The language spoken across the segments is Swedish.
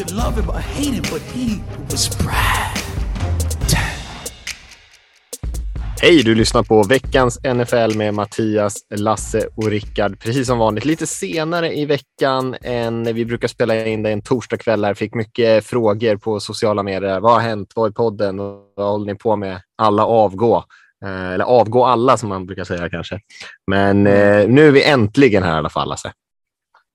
Could love him or hate him, but he was Brad. Hej, du lyssnar på veckans NFL med Mattias, Lasse och Rickard. Precis som vanligt lite senare i veckan än vi brukar spela in det en torsdagkväll. Här. Fick mycket frågor på sociala medier. Vad har hänt? Vad är podden? Vad håller ni på med? Alla avgå. Eh, eller avgå alla som man brukar säga kanske. Men eh, nu är vi äntligen här i alla fall, Lasse.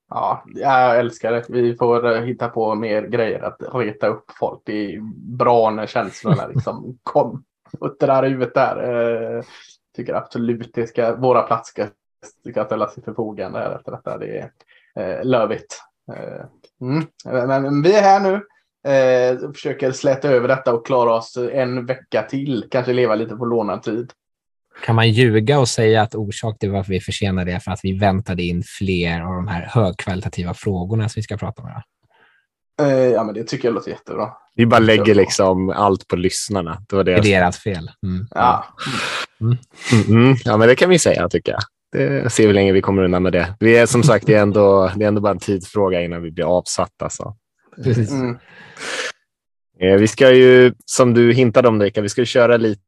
Ja, jag älskar det. Vi får eh, hitta på mer grejer att reta upp folk. Det är bra när känslorna liksom kom puttrar huvudet där. Eh, tycker absolut det ska, våra platser ska ställas till förfogande här efter detta. Det är eh, lövigt. Eh, mm. Men vi är här nu. Eh, försöker släta över detta och klara oss en vecka till. Kanske leva lite på lånad tid. Kan man ljuga och säga att orsak till varför vi försenade är för att vi väntade in fler av de här högkvalitativa frågorna som vi ska prata om? Ja, eh, ja men det tycker jag låter jättebra. Vi bara lägger liksom allt på lyssnarna. Det var det är deras fel. Mm. Ja. Mm. Mm, ja, men det kan vi säga tycker jag. Det ser vi hur länge vi kommer undan med det. Vi är som sagt, det är ändå, det är ändå bara en tidsfråga innan vi blir avsatta. Så. Precis. Mm. Eh, vi ska ju, som du hintade om, Rika, vi ska köra lite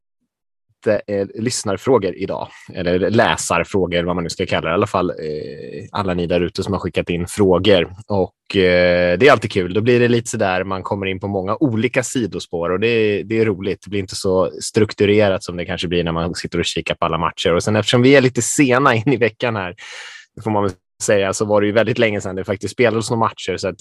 lite eh, lyssnarfrågor idag, eller läsarfrågor, vad man nu ska kalla det. I alla fall eh, alla ni där ute som har skickat in frågor. Och eh, det är alltid kul. Då blir det lite så där man kommer in på många olika sidospår och det, det är roligt. Det blir inte så strukturerat som det kanske blir när man sitter och kikar på alla matcher. Och sen eftersom vi är lite sena in i veckan här, får man väl säga så var det ju väldigt länge sedan det faktiskt spelades några matcher. Så att,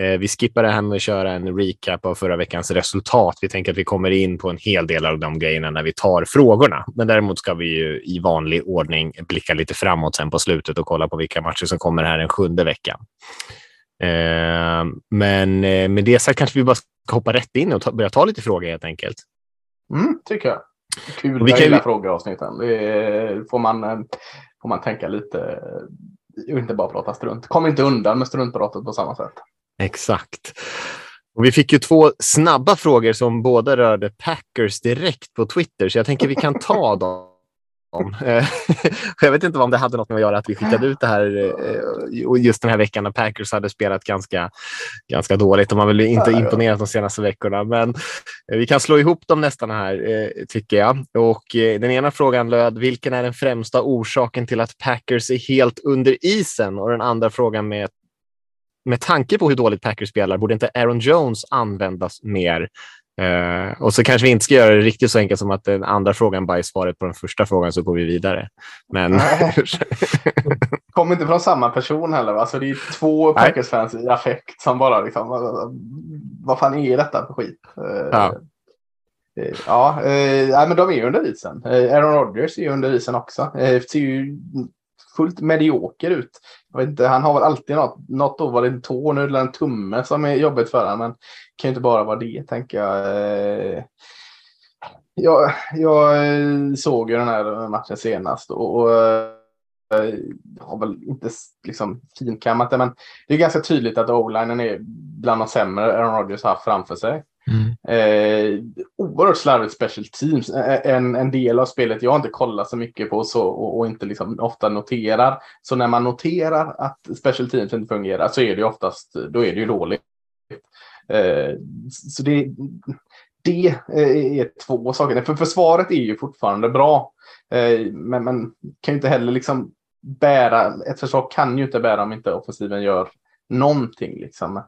eh, vi skippar det här med att köra en recap av förra veckans resultat. Vi tänker att vi kommer in på en hel del av de grejerna när vi tar frågorna. Men däremot ska vi ju i vanlig ordning blicka lite framåt sen på slutet och kolla på vilka matcher som kommer här den sjunde veckan. Eh, men eh, med det sagt kanske vi bara ska hoppa rätt in och ta, börja ta lite frågor helt enkelt. Mm, tycker jag. Kul, vi jag kan gillar ju- frågeavsnitten. Det är- får man, eh, får man tänka lite och inte bara prata strunt. Kom inte undan med struntpratet på samma sätt. Exakt. Och vi fick ju två snabba frågor som båda rörde Packers direkt på Twitter, så jag tänker vi kan ta dem. Eh, jag vet inte om det hade något med att göra att vi skickade ut det här eh, och just den här veckan när Packers hade spelat ganska, ganska dåligt. De har väl inte imponerat de senaste veckorna, men eh, vi kan slå ihop dem nästan här, tycker jag. Och Den ena frågan löd, vilken är den främsta orsaken till att Packers är helt under isen? Och den andra frågan med med tanke på hur dåligt Packers spelar, borde inte Aaron Jones användas mer? Eh, och så kanske vi inte ska göra det riktigt så enkelt som att den andra frågan bara är svaret på den första frågan så går vi vidare. Men Nej. Kom inte från samma person heller. Alltså det är två. Packers-fans i affekt som bara liksom, vad, fan är detta för skit? Eh, Ja. eh, Ja, eh, men de är ju under isen. Eh, Aaron Rodgers är ju under isen också. Eh, ser ju fullt medioker ut. Jag vet inte, han har väl alltid något, något år var det en tå, nu eller en tumme som är jobbigt för honom. Men det kan ju inte bara vara det, tänker jag. Eh, jag, jag eh, såg ju den här matchen senast och, och eh, har väl inte liksom finkammat det, men det är ganska tydligt att o-linen är bland de sämre Aaron Rodgers har haft framför sig. Mm. Eh, oerhört slarvigt special teams. Eh, eh, en, en del av spelet jag inte kollar så mycket på så, och, och inte liksom ofta noterar. Så när man noterar att special teams inte fungerar så är det ju oftast då är det ju dåligt. Eh, så det, det eh, är två saker. För försvaret är ju fortfarande bra. Eh, Men man kan ju inte heller liksom bära, ett försvar kan ju inte bära om inte offensiven gör någonting. Liksom.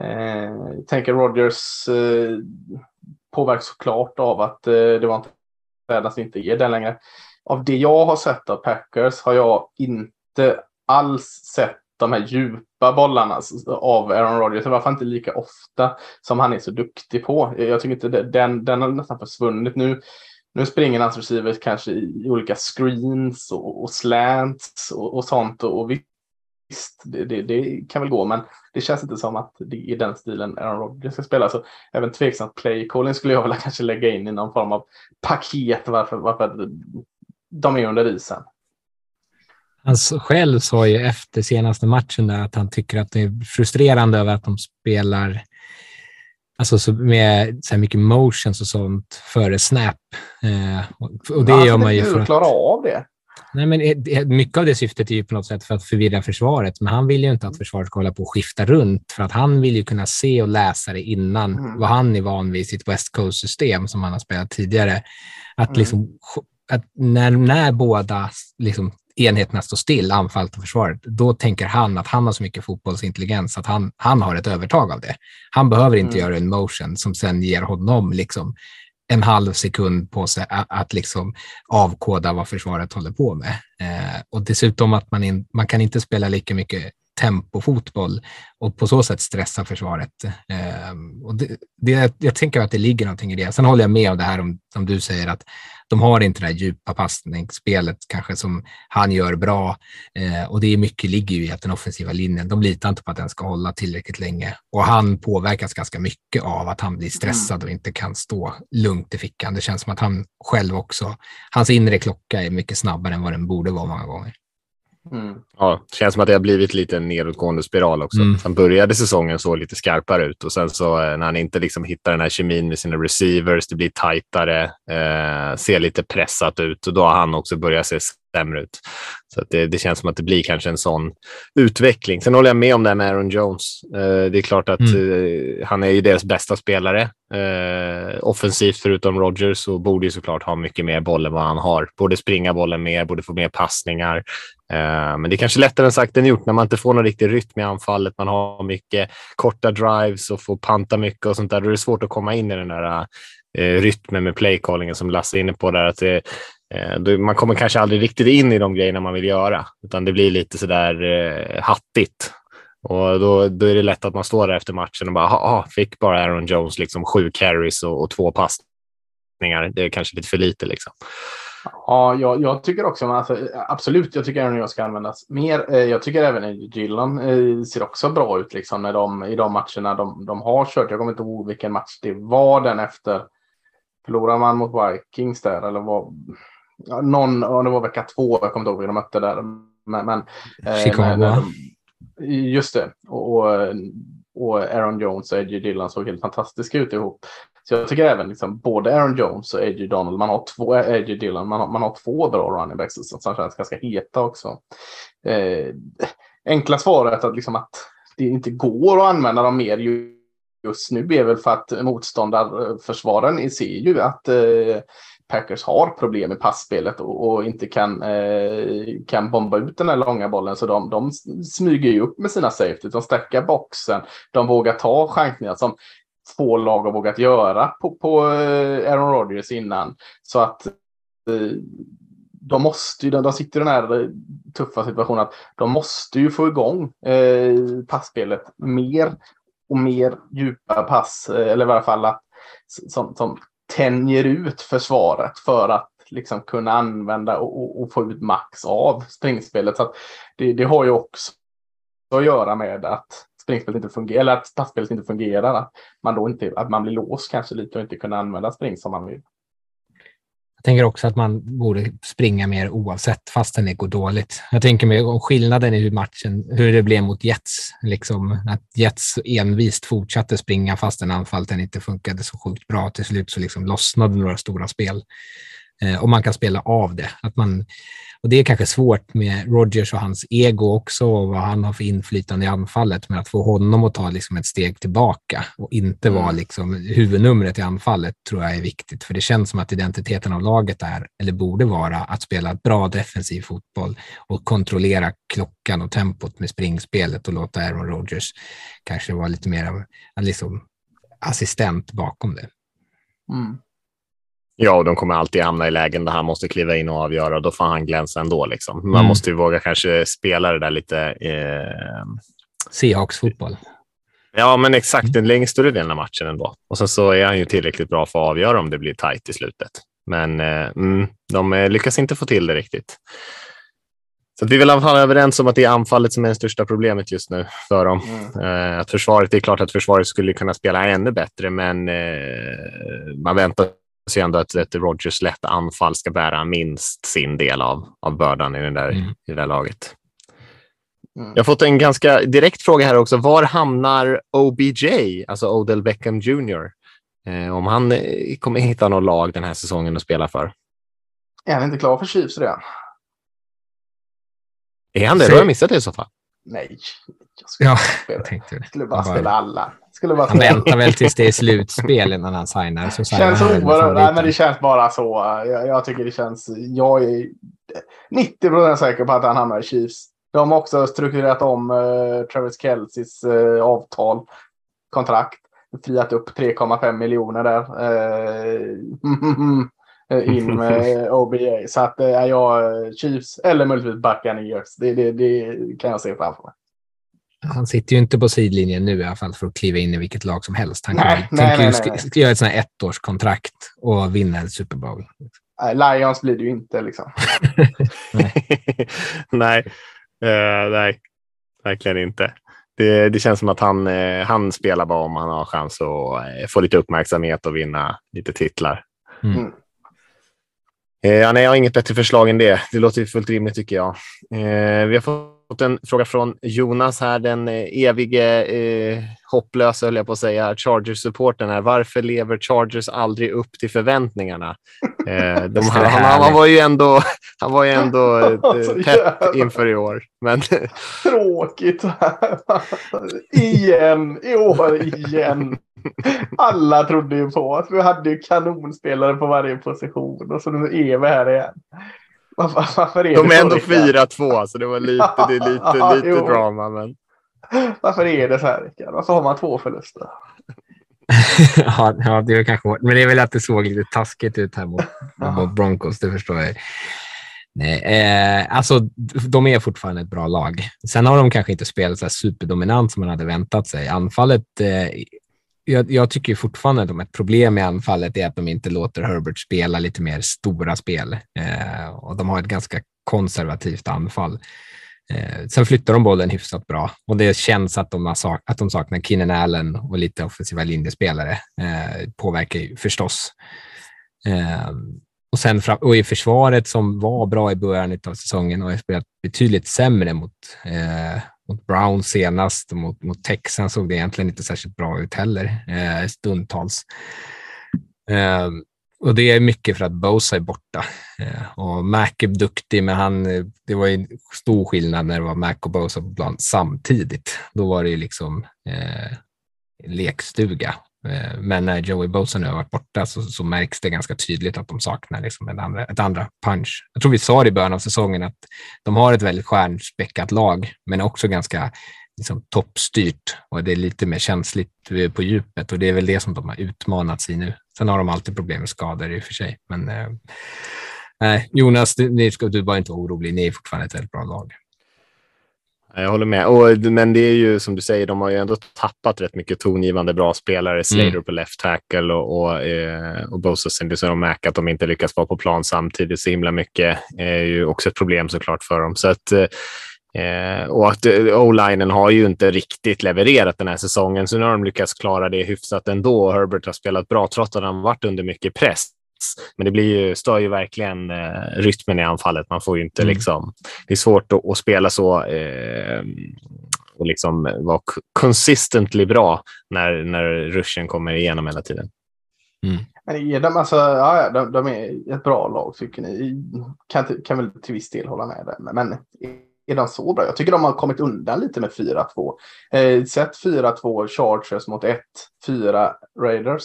Eh, jag tänker Rodgers eh, påverkas såklart av att eh, det var inte världens inte ger den längre. Av det jag har sett av Packers har jag inte alls sett de här djupa bollarna av Aaron Rodgers. I alla fall inte lika ofta som han är så duktig på. Jag tycker inte det, den, den har nästan försvunnit nu. Nu springer hans receivers kanske i olika screens och, och slants och, och sånt. Och, och visst, det, det, det, kan väl gå, men det känns inte som att det är den stilen Aaron Rodgers ska spela. Så även tveksamt play calling skulle jag vilja kanske lägga in i någon form av paket varför, varför de är under isen. Han själv sa ju efter senaste matchen där att han tycker att det är frustrerande över att de spelar alltså så med så här mycket motions och sånt före snap. Eh, och det gör man ju för att... klara av det. Nej, men mycket av det syftet är ju på något sätt för att förvirra försvaret, men han vill ju inte att försvaret ska hålla på och skifta runt, för att han vill ju kunna se och läsa det innan, mm. vad han är van vid i sitt West Coast-system som han har spelat tidigare. Att, mm. liksom, att när, när båda liksom, enheterna står still, anfallet och försvaret, då tänker han att han har så mycket fotbollsintelligens att han, han har ett övertag av det. Han behöver inte mm. göra en motion som sen ger honom liksom en halv sekund på sig att, att liksom avkoda vad försvaret håller på med. Eh, och dessutom att man, in, man kan inte spela lika mycket tempofotboll och på så sätt stressa försvaret. Eh, och det, det, jag tänker att det ligger någonting i det. Sen håller jag med om det här om, som du säger att de har inte det här djupa passningsspelet kanske som han gör bra eh, och det är mycket ligger ju i att den offensiva linjen, de litar inte på att den ska hålla tillräckligt länge och han påverkas ganska mycket av att han blir stressad och inte kan stå lugnt i fickan. Det känns som att han själv också, hans inre klocka är mycket snabbare än vad den borde vara många gånger. Mm. Ja, det känns som att det har blivit lite en nedåtgående spiral också. Mm. Han började säsongen så lite skarpare ut och sen så eh, när han inte liksom hittar den här kemin med sina receivers, det blir tajtare, eh, ser lite pressat ut och då har han också börjat se sämre ut. Så det, det, känns som att det blir kanske en sån utveckling. Sen håller jag med om det här med Aaron Jones. Eh, det är klart att mm. eh, han är ju deras bästa spelare. Eh, offensivt förutom Rogers och borde ju såklart ha mycket mer boll än vad han har. Borde springa bollen mer, borde få mer passningar. Eh, men det är kanske lättare sagt än gjort när man inte får någon riktig rytm i anfallet. Man har mycket korta drives och får panta mycket och sånt där. Då är det svårt att komma in i den där eh, rytmen med playcallingen som Lasse är inne på där. Att det, Eh, man kommer kanske aldrig riktigt in i de grejerna man vill göra, utan det blir lite sådär eh, hattigt. Och då, då är det lätt att man står där efter matchen och bara, ah, fick bara Aaron Jones liksom sju carries och, och två passningar. Det är kanske lite för lite liksom. Ja, jag, jag tycker också, alltså, absolut, jag tycker Aaron Jones ska användas mer. Eh, jag tycker även Gillan eh, ser också bra ut liksom, när de, i de matcherna de, de har kört. Jag kommer inte ihåg vilken match det var den efter. Förlorar man mot Vikings där eller vad? Någon, ja, det var vecka två, jag kommer inte ihåg vilka de mötte där. Men, men, eh, Chicago. De, just det. Och, och, och Aaron Jones och Edgy Dillon såg helt fantastiska ut ihop. Så jag tycker även liksom, både Aaron Jones och A.J. Donald, man har två, A.J. Dillon, man har, man har två bra running backs som känns ganska heta också. Eh, enkla svaret att, liksom, att det inte går att använda dem mer just nu är väl för att motståndarförsvaren ser ju att eh, Packers har problem med passspelet och, och inte kan, eh, kan bomba ut den här långa bollen. Så de, de smyger ju upp med sina safety. De stackar boxen. De vågar ta chansningar som få lag har vågat göra på, på eh, Aaron Rodgers innan. Så att eh, de måste ju, de sitter i den här eh, tuffa situationen att de måste ju få igång eh, passspelet mer och mer djupa pass, eh, eller i alla fall att, som, som tänjer ut försvaret för att liksom kunna använda och, och få ut max av springspelet. Så det, det, har ju också att göra med att springspelet inte fungerar, eller att passspelet inte fungerar. Att man då inte, att man blir låst kanske lite och inte kunna använda spring som man vill. Jag tänker också att man borde springa mer oavsett fastän det går dåligt. Jag tänker mig om skillnaden i hur matchen, hur det blev mot Jets, liksom att Jets envist fortsatte springa fastän anfallet inte funkade så sjukt bra. Till slut så liksom lossnade några stora spel och man kan spela av det. Att man och det är kanske svårt med Rogers och hans ego också och vad han har för inflytande i anfallet. Men att få honom att ta liksom ett steg tillbaka och inte vara mm. liksom huvudnumret i anfallet tror jag är viktigt. För det känns som att identiteten av laget är, eller borde vara, att spela bra defensiv fotboll och kontrollera klockan och tempot med springspelet och låta Aaron Rodgers kanske vara lite mer liksom, assistent bakom det. Mm. Ja, och de kommer alltid hamna i lägen där han måste kliva in och avgöra och då får han glänsa ändå. Liksom. Man mm. måste ju våga kanske spela det där lite. Eh... Seahawks-fotboll. Ja, men exakt. Den längre större delen av matchen ändå. Och sen så är han ju tillräckligt bra för att avgöra om det blir tajt i slutet. Men eh, mm, de lyckas inte få till det riktigt. Så att vi är väl i alla fall överens om att det är anfallet som är det största problemet just nu för dem. Mm. Eh, att försvaret, det är klart att försvaret skulle kunna spela ännu bättre, men eh, man väntar sig ändå att ett Rogers lätt anfall ska bära minst sin del av, av bördan i, den där, Mm. i det där laget. Mm. Jag har fått en ganska direkt fråga här också. Var hamnar OBJ, alltså Odell Beckham Jr? Eh, om han eh, kommer hitta något lag den här säsongen att spela för. Är han inte klar för Chiefs redan? Är han det? Då har jag missat det i så fall. Nej. Jag skulle, Ja, spela. jag tänkte det. skulle bara Han bara- spela alla. Skulle bara Han väntar väl tills det är slutspel innan han signar. Så signar känns han oerhört. Nej, men det känns bara så. Jag, jag tycker det känns. Jag är 90 procent säker på att han hamnar i Chiefs. De har också strukturerat om uh, Travis Kelceys uh, avtal, kontrakt. Friat upp 3,5 miljoner där. Uh, in med OBA. Så att uh, jag eh, Chiefs eller möjligtvis Buccaneers. Det, det, det kan jag se framför mig. Han sitter ju inte på sidlinjen nu i alla fall för att kliva in i vilket lag som helst. Han Nej, kan, nej, tänker nej, nej, göra ett sånt här ettårskontrakt och vinna en Super Bowl. Uh, Lions blir det ju inte liksom. nej, Eh, nej, verkligen inte. Det, det känns som att han, eh, han spelar bara om han har chans att eh, få lite uppmärksamhet och vinna lite titlar. Mm. Mm. Eh, ja, nej, jag har inget bättre förslag än det. Det låter ju fullt rimligt tycker jag. Eh, vi har fått en fråga från Jonas här, den eh, evige eh, hopplösa, höll jag på att säga, Chargers-supporten här. Varför lever Chargers aldrig upp till förväntningarna? Eh, de, han, han, han var ju ändå, han var ju ändå eh, pepp jävla- inför i år. Men Tråkigt. igen, i år igen. Alla trodde ju på att vi hade ju kanonspelare på varje position och så nu är vi här igen. Varför, är de är ändå Rickard? 4-2, så det var lite, det är lite, lite jo. drama. Men... Varför är det så här Rickard? Varför har man två förluster? ja, ja, det är kanske hårt. Men det är väl att det såg lite taskigt ut här mot, mot Broncos, det förstår jag. Nej, eh, alltså, de är fortfarande ett bra lag. Sen har de kanske inte spelat så här superdominant som man hade väntat sig. Anfallet, eh, jag, jag tycker fortfarande att de ett problem med anfallet är att de inte låter Herbert spela lite mer stora spel. Eh, och de har ett ganska konservativt anfall. Eh, sen flyttar de bollen hyfsat bra och det känns att de, har sak- att de saknar Keenan Allen och lite offensiva linjespelare. Eh, påverkar ju förstås. Eh, och, sen fram- och i försvaret som var bra i början av säsongen och har spelat betydligt sämre mot, eh, mot Brown senast och mot, mot Texan såg det egentligen inte särskilt bra ut heller eh, stundtals. Eh, och det är mycket för att Bosa är borta. Eh, och Mac är duktig, men han, eh, det var ju stor skillnad när det var Mac och Bosa på plan samtidigt. Då var det ju liksom eh, lekstuga. Eh, men när Joey Bosa nu har varit borta så, så märks det ganska tydligt att de saknar liksom ett, andra, ett andra punch. Jag tror vi sa det i början av säsongen att de har ett väldigt stjärnspäckat lag, men också ganska liksom, toppstyrt och det är lite mer känsligt eh, på djupet och det är väl det som de har utmanats i nu. Sen har de alltid problem med skador i och för sig, men eh, eh Jonas, du, ni ska du bara inte vara orolig. Ni är fortfarande ett väldigt bra lag. Jag håller med. Och, men det är ju som du säger, de har ju ändå tappat rätt mycket tongivande bra spelare. Slater Mm. på left tackle och, och, eh, och Bosa sen så de märker att de inte lyckas vara på plan samtidigt så himla mycket. är ju också ett problem såklart för dem. Så att, eh, och att eh, O-linen har ju inte riktigt levererat den här säsongen, så nu har de lyckats klara det hyfsat ändå. Herbert har spelat bra trots att han varit under mycket press. Men det blir ju, stör ju verkligen eh, rytmen i anfallet. Man får ju inte Mm. liksom... Det är svårt att, att spela så eh, och liksom vara consistently bra när, när rushen kommer igenom hela tiden. Men är de, alltså, ja, de, de är ett bra lag tycker ni? Kan, kan väl till viss del hålla med där. Men är de så bra? Jag tycker de har kommit undan lite med 4-2. Eh, sett 4-2 Chargers mot 1-4 Raiders.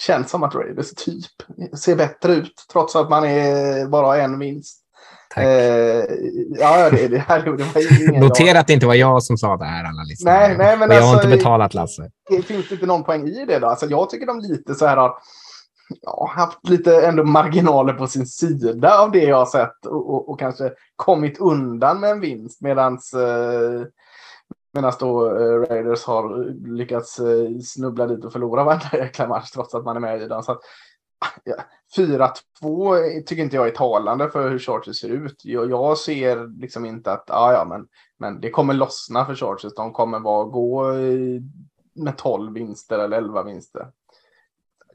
Känns som att Raiders typ ser bättre ut trots att man är bara har en vinst. Tack. Eh, ja, det, det, här, det var ingen Notera att det inte var jag som sa det här, alla lyssnare. Nej, nej, men och jag har alltså- inte betalat Lasse. finns det inte någon poäng i det då? Alltså jag tycker de lite så här har ja, haft lite ändå marginaler på sin sida av det jag har sett och, och, och kanske kommit undan med en vinst medans eh, Medan då eh, Raiders har lyckats eh, snubbla dit och förlora varenda jäkla match trots att man är med i den. Så att, Ja, 4-2 tycker inte jag är talande för hur Chargers ser ut. Jag, jag ser liksom inte att ah, ja, men, men det kommer lossna för Chargers. De kommer vara, gå eh, med 12 vinster eller 11 vinster.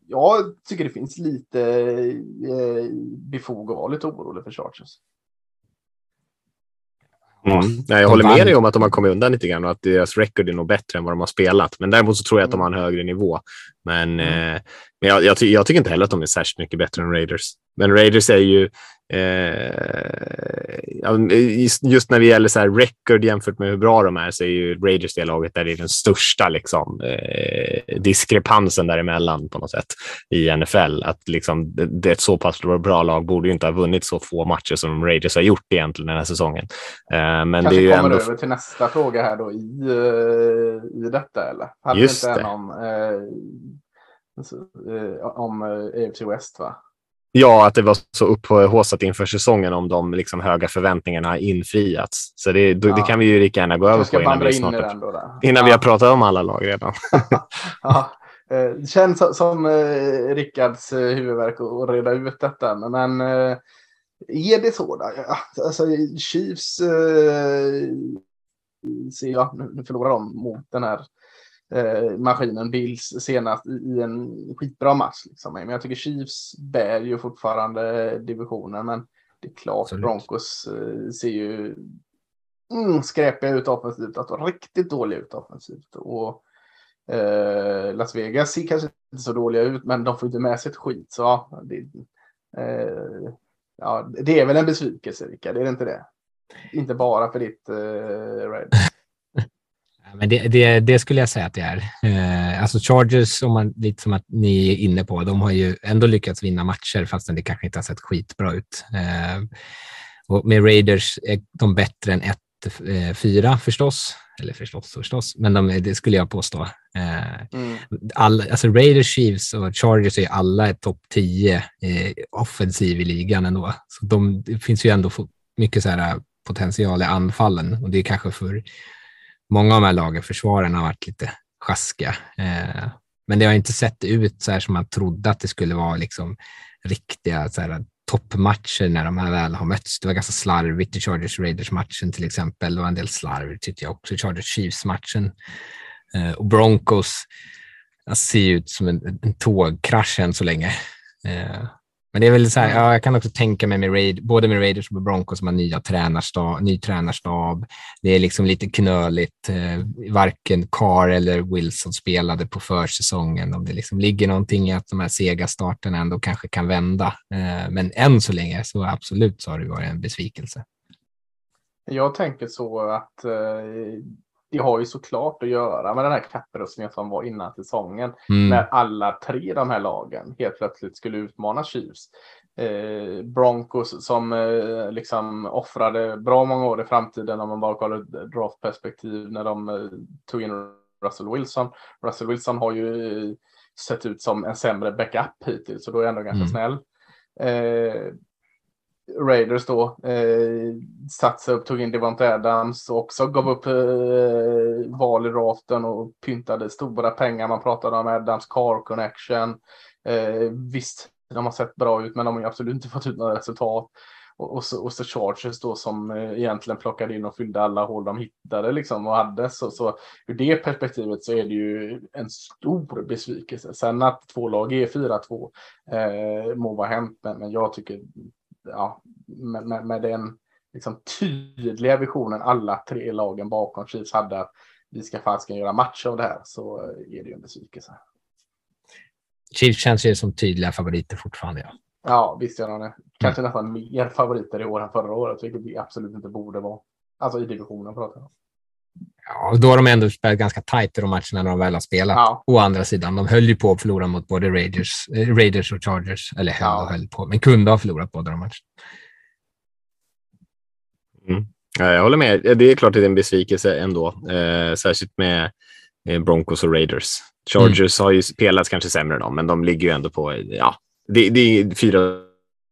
Jag tycker det finns lite eh, befog att vara lite orolig för Chargers. Mm. Nej, jag håller med dig om att de har kommit undan lite grann och att deras record är nog bättre än vad de har spelat. Men däremot så tror jag att de har en högre nivå. Men, mm. eh, men jag, jag, jag, tycker inte heller att de är särskilt mycket bättre än Raiders. Men Raiders är ju just när det gäller så här record jämfört med hur bra de är så är ju Raiders det laget där det är den största liksom, eh, diskrepansen däremellan på något sätt i NFL. Att liksom, det är ett så pass bra lag borde ju inte ha vunnit så få matcher som Raiders har gjort egentligen den här säsongen. Eh, men Kanske det är ju kommer ändå... över till nästa fråga här då i, uh, i detta eller? Hade just det. Om, uh, om AFC West va? Ja, att det var så upphaussat inför säsongen om de liksom höga förväntningarna infriats. Så det, ja. det kan vi ju lika gärna gå över på innan, vi, snart, in innan ja. vi har pratat om alla lag redan. ja. Eh, känns som eh, Rickards eh, huvudvärk att reda ut detta. Men är det så? Då? Alltså, Chiefs ser jag, nu förlorar de mot den här eh, maskinen Bills senast i en skitbra match. Liksom. Men jag tycker Chiefs bär ju fortfarande divisionen. Men det är klart, Absolut. Broncos eh, ser ju mm, skräpiga ut offensivt. Alltså riktigt dåliga ut offensivt. Och eh, Las Vegas ser kanske inte så dåliga ut, men de får inte med sig ett skit. Så ja, det, eh, ja, det är väl en besvikelse, Rickard, är det inte det? Inte bara för ditt eh, Red. Men det, det, det, skulle jag säga att det är. Eh, alltså Chargers, om man, lite som att ni är inne på, de har ju ändå lyckats vinna matcher fastän det kanske inte har sett skitbra ut. Eh, och med Raiders är de bättre än 1-4 eh, förstås. Eller förstås förstås, men de, det skulle jag påstå. Eh, mm. all, alltså Raiders, Chiefs och Chargers är alla topp 10 eh, offensiv i ligan ändå. Så de, det finns ju ändå mycket så här potential i anfallen och det är kanske för många av de här lagen, försvaren har varit lite sjaskiga. Eh, men det har inte sett ut så här som man trodde att det skulle vara liksom riktiga så här, toppmatcher när de här väl har mötts. Det var ganska slarvigt i Chargers Raiders-matchen till exempel. Det var en del slarv tyckte jag också i Chargers Chiefs-matchen. Eh, och Broncos ser ut som en, en tågkrasch än så länge. Eh, men det är väl så här, ja, jag kan också tänka mig med Raid, både med Raiders och Broncos som har nya tränarstab, ny tränarstab. Det är liksom lite knöligt. Eh, varken Carr eller Wilson spelade på försäsongen. Om det liksom ligger någonting i att de här sega starterna ändå kanske kan vända. Eh, men än så länge så absolut så har det varit en besvikelse. Jag tänker så att eh, det har ju såklart att göra med den här kapprustningen som var innan säsongen. Mm. När alla tre de här lagen helt plötsligt skulle utmana Chiefs. Eh, Broncos som eh, liksom offrade bra många år i framtiden om man bara kollar draftperspektiv när de eh, tog in Russell Wilson. Russell Wilson har ju eh, sett ut som en sämre backup hittills, så då är jag ändå ganska mm. snäll. Raiders då eh, satsade upp, tog in Devonte Adams och också gav upp eh, val i raften och pyntade stora pengar. Man pratade om Adams car connection. Eh, visst, de har sett bra ut, men de har absolut inte fått ut några resultat. Och, och, så, och så Chargers då som eh, egentligen plockade in och fyllde alla hål de hittade liksom och hade. Så, så ur det perspektivet så är det ju en stor besvikelse. Sen att två lag är 4-2 eh, må vara hänt, men, men jag tycker ja, med, med, med den liksom, tydliga visionen alla tre lagen bakom Chiefs hade att vi ska fasken göra match av det här så är det ju en besvikelse. Chiefs känns ju som tydliga favoriter fortfarande. Ja, ja visst gör de det. Kanske mm. nästan mer favoriter i år än förra året, vilket vi absolut inte borde vara. Alltså i divisionen pratar jag om. Ja, då har de ändå spelat ganska tajt i de matcherna när de väl har spelat. Ja. Å andra sidan, de höll ju på att förlora mot både Raiders, eh, Raiders och Chargers. Eller höll ja. höll på, men kunde ha förlorat båda de matcherna. Mm. Ja, jag håller med. Det är klart att det är en besvikelse ändå, eh, särskilt med eh, Broncos och Raiders. Chargers mm. har ju spelat kanske sämre än dem, men de ligger ju ändå på, ja, det, det är fyra,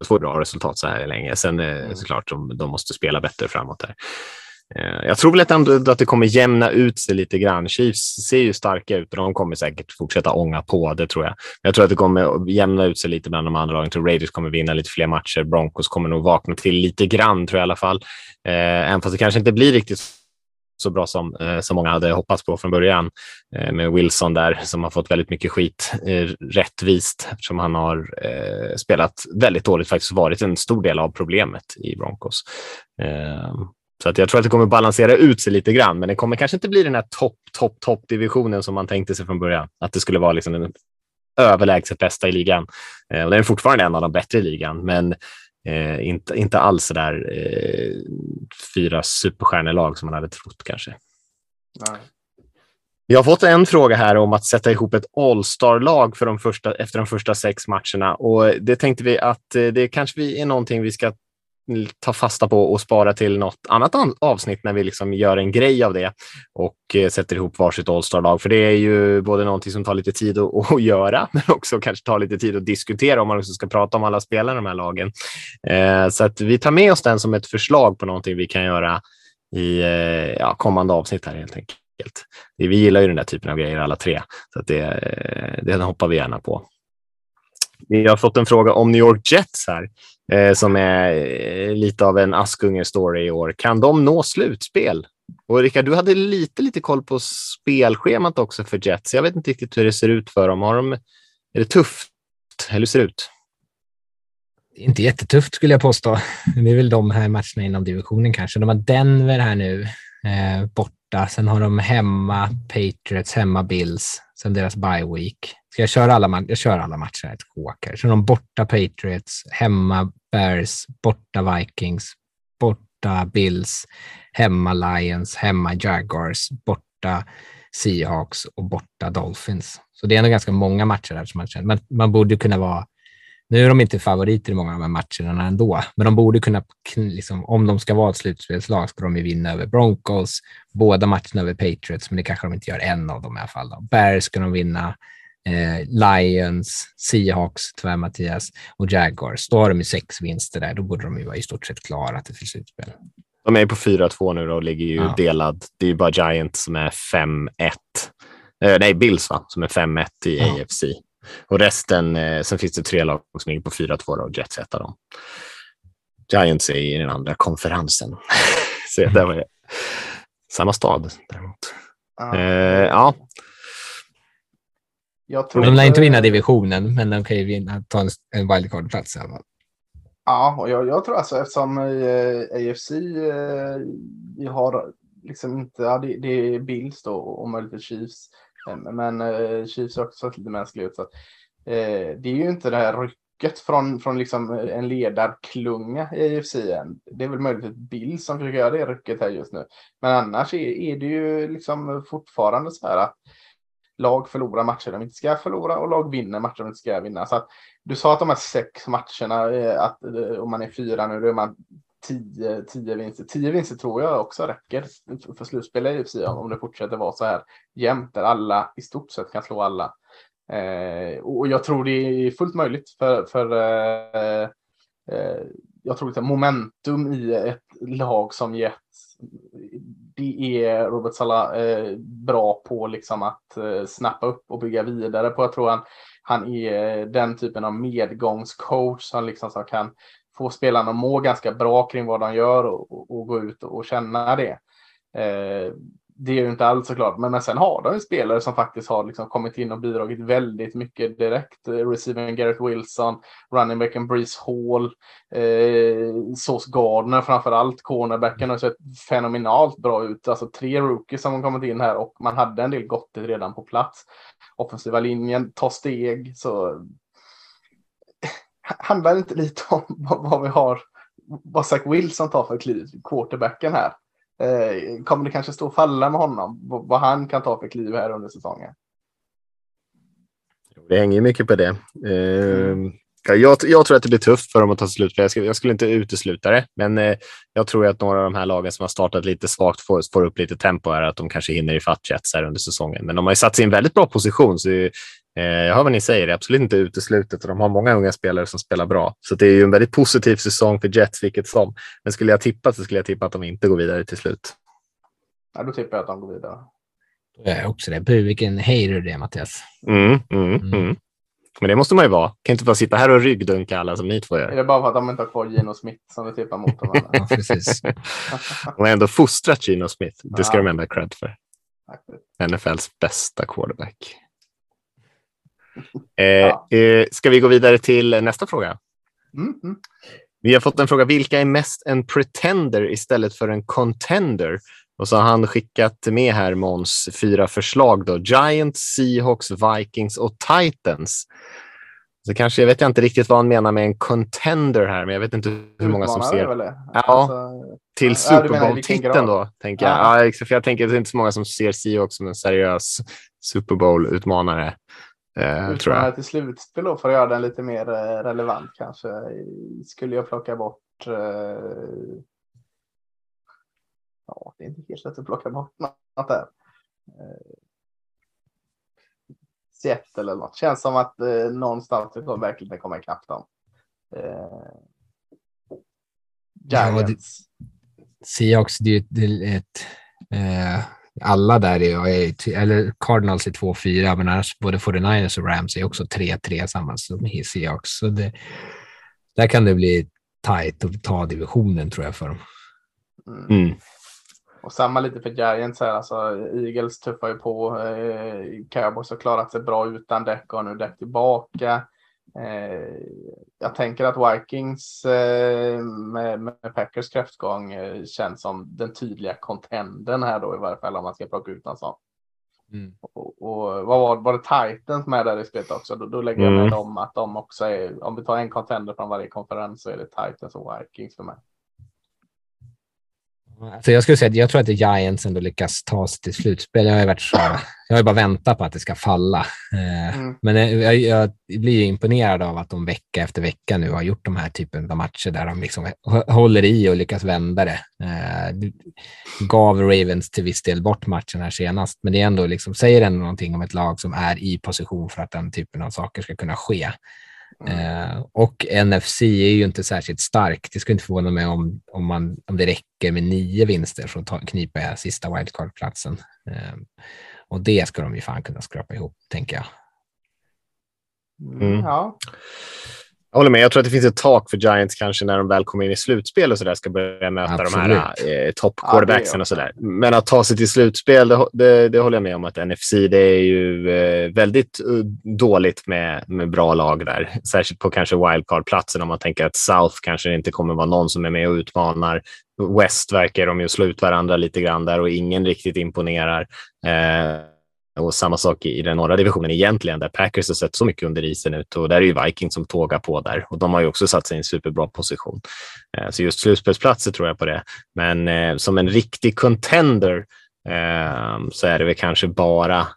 två bra resultat så här länge. Sen eh, mm. såklart de, de måste spela bättre framåt här. Eh, jag tror väl att, ändå att det kommer jämna ut sig lite grann. Chiefs ser ju starka ut och de kommer säkert fortsätta ånga på, det tror jag. Jag tror att det kommer jämna ut sig lite bland de andra lagen. Jag tror Raiders kommer vinna lite fler matcher. Broncos kommer nog vakna till lite grann, tror jag i alla fall. Eh, även fast det kanske inte blir riktigt så bra som, eh, som många hade hoppats på från början eh, med Wilson där som har fått väldigt mycket skit eh, rättvist eftersom han har eh, spelat väldigt dåligt, faktiskt varit en stor del av problemet i Broncos. Eh, så att jag tror att det kommer balansera ut sig lite grann, men det kommer kanske inte bli den här topp, topp, topp divisionen som man tänkte sig från början. Att det skulle vara liksom den överlägset bästa i ligan. Eh, och den är fortfarande en av de bättre i ligan, men eh, inte, inte alls så där eh, fyra superstjärnelag som man hade trott kanske. Nej. Jag har fått en fråga här om att sätta ihop ett All-star-lag för de första, efter de första sex matcherna och det tänkte vi att eh, det kanske är någonting vi ska ta fasta på och spara till något annat avsnitt när vi liksom gör en grej av det och eh, sätter ihop varsitt All-star-lag. För det är ju både någonting som tar lite tid att, att, göra, men också kanske tar lite tid att diskutera om man också ska prata om alla spelare i de här lagen. Eh, så att vi tar med oss den som ett förslag på någonting vi kan göra i eh, ja, kommande avsnitt här helt enkelt. Vi gillar ju den där typen av grejer alla tre, så att det, eh, det hoppar vi gärna på. Vi har fått en fråga om New York Jets här, eh, som är eh, lite av en Askunge-story i år. Kan de nå slutspel? Och Rickard, du hade lite, lite koll på spelschemat också för Jets. Jag vet inte riktigt hur det ser ut för dem. Har de är det tufft? Eller hur ser det ut? Inte jättetufft skulle jag påstå. Det är väl de här matcherna inom divisionen kanske. De har Denver här nu eh, borta. Sen har de hemma Patriots, hemma Bills, sen deras bye week. Ska jag köra alla, jag kör alla matcher ett kåk här. Så de borta Patriots, hemma Bears, borta Vikings, borta Bills, hemma Lions, hemma Jaguars, borta Seahawks och borta Dolphins. Så det är ändå ganska många matcher där som man känner. Men man borde kunna vara nu är de inte favoriter i många av de här matcherna ändå, men de borde kunna, liksom, om de ska vara ett slutspelslag, ska de ju vinna över Broncos, båda matcherna över Patriots, men det kanske de inte gör en av dem i alla fall. Då. Bears ska de vinna, eh, Lions, Seahawks, tyvärr Mattias, och Jaguars. Då har de ju sex vinster där. Då borde de ju vara i stort sett klara till slutspel. De är på 4-2 nu och ligger ju ja. delad. Det är ju bara Giants som är 5-1. Eh, nej, Bills va? som är 5-1 i ja. AFC. Och resten, eh, sen finns det tre lag som ligger på 4-2 och Jets ett av dem. Giants är i den andra konferensen. Så det var samma stad däremot. Ah. Eh, ja. Jag tror de lär inte vinna divisionen, men de kan ju vinna, ta en, en wildcard-plats i alla fall. Ja, och jag, jag, tror alltså eftersom eh, AFC eh, vi har liksom inte, ja, det, det är Bills då och möjligtvis Chiefs. Men eh, Chiefs har också sett lite mänskliga ut. Så att, eh, det är ju inte det här rycket från, från liksom en ledarklunga i AFC än. Det är väl möjligt att Bill som försöker göra det rycket här just nu. Men annars är, är det ju liksom fortfarande så här att lag förlorar matcher de inte ska förlora och lag vinner matcher de inte ska vinna. Så att, du sa att de här sex matcherna, eh, att eh, om man är fyra nu, då är man tio, tio vinster. Tio vinster tror jag också räcker för slutspel i UFC om det fortsätter vara så här jämnt där alla i stort sett kan slå alla. Eh, och jag tror det är fullt möjligt för, för eh, eh, jag tror att momentum i ett lag som gett. det är Robert Sala eh, bra på liksom att eh, snappa upp och bygga vidare på. Jag tror han, han är den typen av medgångscoach som liksom så kan få spelarna att må ganska bra kring vad de gör och, och, och gå ut och, och känna det. Eh, det är ju inte alls såklart, men, men sen har de ju spelare som faktiskt har liksom kommit in och bidragit väldigt mycket direkt. Eh, receiving Garrett Wilson, running backen Breeze Hall, eh, Sauce Gardner framför allt. Cornerbacken har sett fenomenalt bra ut. Alltså tre rookies som har kommit in här och man hade en del gottigt redan på plats. Offensiva linjen tar steg, så handlar det inte lite om vad vi har, vad Zach Wilson tar för kliv, quarterbacken här? Eh, kommer det kanske stå och falla med honom, vad han kan ta för kliv här under säsongen? Det hänger mycket på det. Eh, mm. jag, jag, tror att det blir tufft för dem att ta slutspel. Jag, jag skulle inte utesluta det, men eh, jag tror att några av de här lagen som har startat lite svagt får, får upp lite tempo här, att de kanske hinner i fatt Jets här under säsongen. Men de har ju satt sig i en väldigt bra position, så jag hör vad ni säger, det är absolut inte uteslutet och de har många unga spelare som spelar bra. Så det är ju en väldigt positiv säsong för Jets, vilket som. Men skulle jag tippa så skulle jag tippa att de inte går vidare till slut. Ja, då tippar jag att de går vidare. Jag är också det. Bu, vilken hater det är, Mattias. Mm, mm, mm. Mm. Men det måste man ju vara. Kan inte bara sitta här och ryggdunka alla som ni två Är gör. det bara för att de inte har kvar Gino Smith som du tippar mot dem? Ja, precis. De har ändå fostrat Gino Smith. Det ska Ja. de ändå ha cred för. NFLs bästa quarterback. Eh, Ja. eh, ska vi gå vidare till nästa fråga? Mm, mm. Vi har fått en fråga. Vilka är mest en pretender istället för en contender? Och så har han skickat med här Måns fyra förslag. Då. Giants, Seahawks, Vikings och Titans. Så kanske, jag vet inte riktigt vad han menar med en contender här, men jag vet inte hur många som ser? Ja. Alltså, till Super Bowl-titeln då. Tänker jag. Ja. Ja, för jag tänker att det är inte så många som ser Seahawks som en seriös Super Bowl-utmanare. Eh, tror jag. till slutspel då för att göra den lite mer eh, relevant kanske. Skulle jag plocka bort eh, Ja, det är inte helt lätt att plocka bort något där. Eh, Seattle eller något. Känns som att eh, någonstans det kommer verkligen komma ikapp dem. Eh, Ja, och det- Giants. Seahawks, det är ett, det är ett eh, alla där är, är eller Cardinals är 2-4, men annars både 49ers och Rams är också 3-3 samma som Seahawks. Så det, där kan det bli tajt att ta divisionen tror jag för dem. Mm. Mm. Och samma lite för Giants här. Alltså, Eagles tuffar ju på. Eh, Cowboys har klarat sig bra utan däck och nu däck tillbaka. Eh, jag tänker att Vikings eh, med, med Packers kräftgång eh, känns som den tydliga contenden här då i varje fall om man ska plocka ut en sån. Och, och vad var, var det Titans med där i spelet också? Då, då lägger jag med Mm. dem att de också är, om vi tar en contender från varje konferens så är det Titans och Vikings för mig. Alltså jag skulle säga jag tror att Giants ändå lyckas ta sig till slutspel. Jag har ju, varit så, jag har bara väntat på att det ska falla. Eh, Mm. Men jag, jag blir imponerad av att de vecka efter vecka nu har gjort de här typen av matcher där de liksom hå- håller i och lyckas vända det. Eh, det gav Ravens till viss del bort matchen här senast, men det är ändå liksom, säger ändå någonting om ett lag som är i position för att den typen av saker ska kunna ske. Eh, och NFC är ju inte särskilt stark. Det skulle inte förvåna mig om, om, man, om det räcker med nio vinster för att ta, knipa sista wildcard-platsen. Eh, och det ska de ju fan kunna skrapa ihop, tänker jag. Mm. Ja, Jag håller med. Jag tror att det finns ett tak för Giants kanske när de väl kommer in i slutspel och så där ska börja möta de här eh, top quarterbacksen och så där. Men att ta sig till slutspel, det, det, det håller jag med om att NFC, det är ju eh, väldigt eh, dåligt med, med bra lag där. Särskilt på kanske wildcard-platsen om man tänker att South kanske inte kommer vara någon som är med och utmanar. West verkar de ju slå ut varandra lite grann där och ingen riktigt imponerar. Eh, och samma sak i den norra divisionen egentligen, där Packers har sett så mycket under isen ut och där är ju Vikings som tågar på där och de har ju också satt sig i en superbra position. Eh, så just slutspelsplatser tror jag på det. Men eh, som en riktig contender ehm, så är det väl kanske bara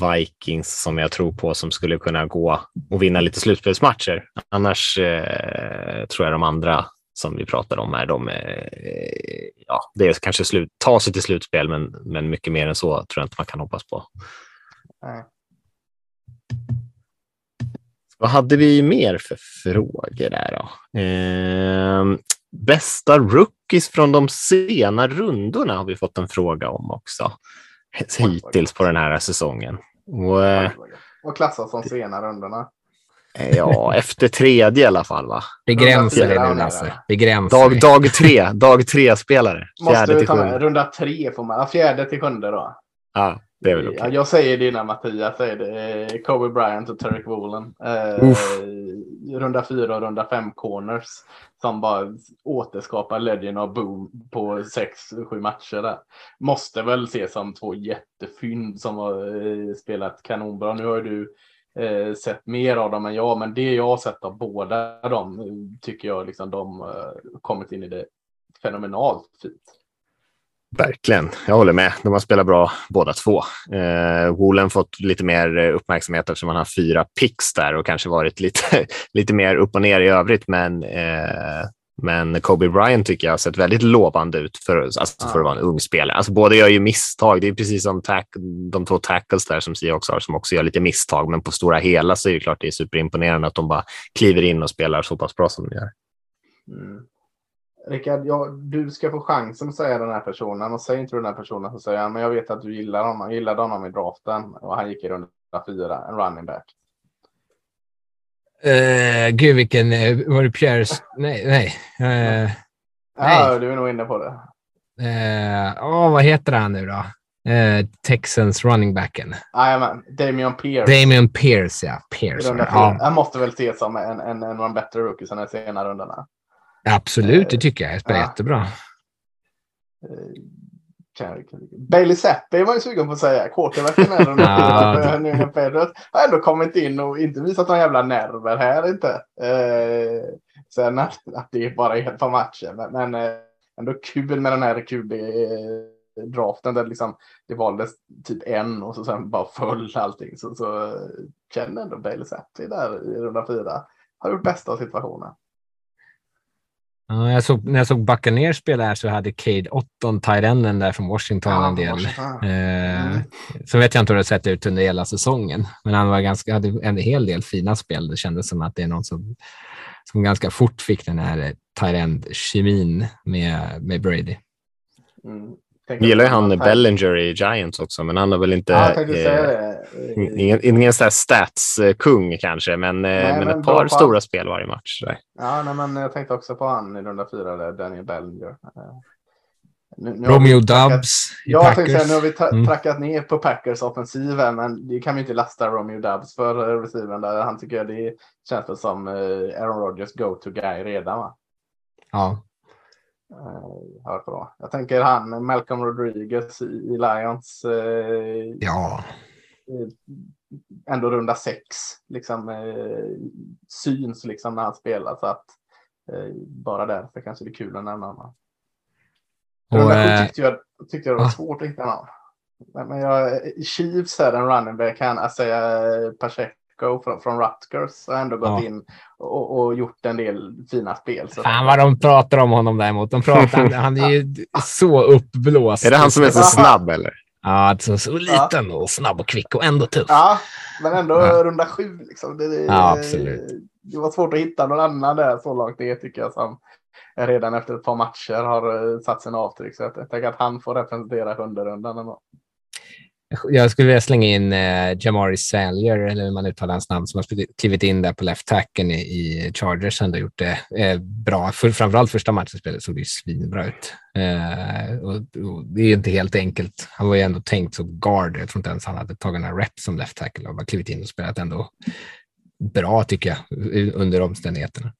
Vikings som jag tror på som skulle kunna gå och vinna lite slutspelsmatcher. Annars eh, tror jag de andra som vi pratar om är de, eh, ja, det är kanske slut, ta sig till slutspel, men, men mycket mer än så tror jag inte man kan hoppas på. nej. Vad hade vi mer för frågor där då? Eh, bästa rookies från de sena rundorna har vi fått en fråga om också. Hittills på den här säsongen. Och, eh, Och klassas som sena rundorna. Ja, efter tredje i alla fall va? Begränsa det nu, Lasse. Begränsa Dag, dag tre, dag tre spelare. Måste Fjärde vi till ta med runda tre får man. Fjärde till sjunde då. Ja, det är väl. Ja, jag säger det innan Mattias säger det. Eh, Kobe Bryant och Tarek Woolen. Eh, runda fyra och runda fem corners. Som bara återskapar Legend of Boom på sex, sju matcher där. Måste väl ses som två jättefynd som har eh, spelat kanonbra. Nu har ju du eh, sett mer av dem än jag, men det jag har sett av båda dem tycker jag liksom de eh, kommit in i det fenomenalt fint. Verkligen, jag håller med. De har spelat bra båda två. Eh, Woolen fått lite mer uppmärksamhet eftersom han har fyra picks där och kanske varit lite, lite mer upp och ner i övrigt. Men, eh, men Kobe Bryant tycker jag har sett väldigt lovande ut för, alltså, för att vara en ung spelare. Alltså, båda gör ju misstag. Det är precis som tack, de två tackles där som också har som också gör lite misstag. Men på stora hela så är det klart det är superimponerande att de bara kliver in och spelar så pass bra som de gör. Mm. Rickard, ja, du ska få chansen att säga den här personen och säger inte den här personen så säger han, men jag vet att du gillar honom, gillade honom i draften och han gick i runda fyra, en running back. Uh, gud, vilken... eh, var det Pierres? Nej, nej. Eh, Ja, Nej. du är nog inne på det. eh, åh, vad heter han nu då? Eh, Texans running backen. Jajamän, Damian Pierce. Damian Pierce, ja. Pierce. Ja, Han måste väl ses som en, en, en av de bättre rookiesen i senare rundorna. absolut, det tycker jag. Jag spelar Ja. jättebra. Eh, Bailey Zappi var ju sugen på att säga. Quarterbacken är New England Patriots har ändå kommit in och inte visat några jävla nerver här inte. Eh, sen att, att det bara är ett par matcher. Men, men eh, ändå kul med den här QB-draften där liksom det valdes typ en och så sen bara föll allting. Så, så eh, känner ändå Bailey Zappi där i runda fyra. Har gjort bästa av situationen. Ja, jag såg, när jag såg Buccaneers spela här så hade Cade Otton, tight-enden där från Washington, Ja, en del. Washington. Eh, Mm. Så vet jag inte hur det sett ut under hela säsongen, men han var ganska, hade en hel del fina spel. Det kändes som att det är någon som, som ganska fort fick den här tight-end-kemin med, med Brady. Mm. Vi gillar ju han Bellinger i Giants också, men han har väl inte... Ja, jag eh, Ingen, ingen stats-kung kanske, men, eh, men, men ett par stora spel varje match. Där. Ja, nej, men jag tänkte också på han i runda fyra, där, Daniel Bellinger. Eh, Nu, nu Romeo trackat- Dubbs i Ja, jag Packers. säga, nu har vi tra- Mm. trackat ner på Packers offensiven, men det kan vi inte lasta Romeo Dubbs för eh, receiven där. Han tycker jag det känns som Aaron Rodgers go-to guy redan va? Ja. Eh, då. Jag tänker han, Malcolm Rodriguez i, Lions. Eh, ja, eh, ändå runda sex liksom eh, syns liksom när han spelar så att eh, bara därför kanske det är kul att nämna honom. Runda eh, tyckte jag, tyckte jag det var ah. svårt att hitta någon. Men, jag, Chiefs här, en running back, han Asaya Pacheco från, från Rutgers har ändå gått Ja. in och, och gjort en del fina spel. Så Fan vad de pratar om honom däremot. De pratar, han är ju så uppblåst. Är det han som är så snabb eller? Ja, alltså, så liten och snabb och kvick och ändå tuff. Ja, men ändå Ja. runda sju. Liksom. Det, det, Ja, absolut. det var svårt att hitta någon annan där så långt det tycker jag som redan efter ett par matcher har eh, satt sin avtryck. Så jag tänker att han får representera sjunde rundan. ändå. Jag skulle vilja slänga in eh, Jamari Salyer, eller hur man uttalar hans namn, som har klivit in där på left tacken i, i Chargers. Han har gjort det eh, bra. För, framförallt första matchen spelet såg det ju svinbra ut. Eh, och, och det är inte helt enkelt. Han var ju ändå tänkt som guard. Jag tror inte ens han hade tagit några reps som left tackle och bara klivit in och spelat ändå bra, tycker jag, under omständigheterna.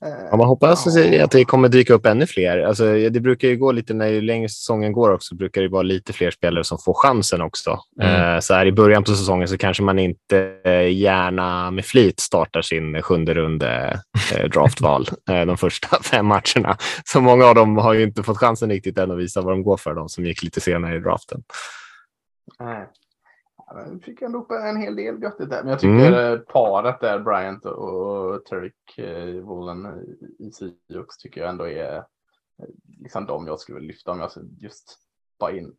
Ja, man hoppas ja. att det kommer dyka upp ännu fler. Alltså, det brukar ju gå lite, när längre säsongen går också, brukar det vara lite fler spelare som får chansen också. Mm. Eh, så här i början på säsongen så kanske man inte eh, gärna med flit startar sin sjunde runde eh, draftval de första fem matcherna. Så många av dem har ju inte fått chansen riktigt än att visa vad de går för, de som gick lite senare i draften. Nej. Vi fick ändå upp en hel del göttigt där. Men jag tycker Mm. eh, paret där, Bryant och Turk eh, Woolen i Sioux tycker jag ändå är eh, liksom de jag skulle lyfta om jag just bara in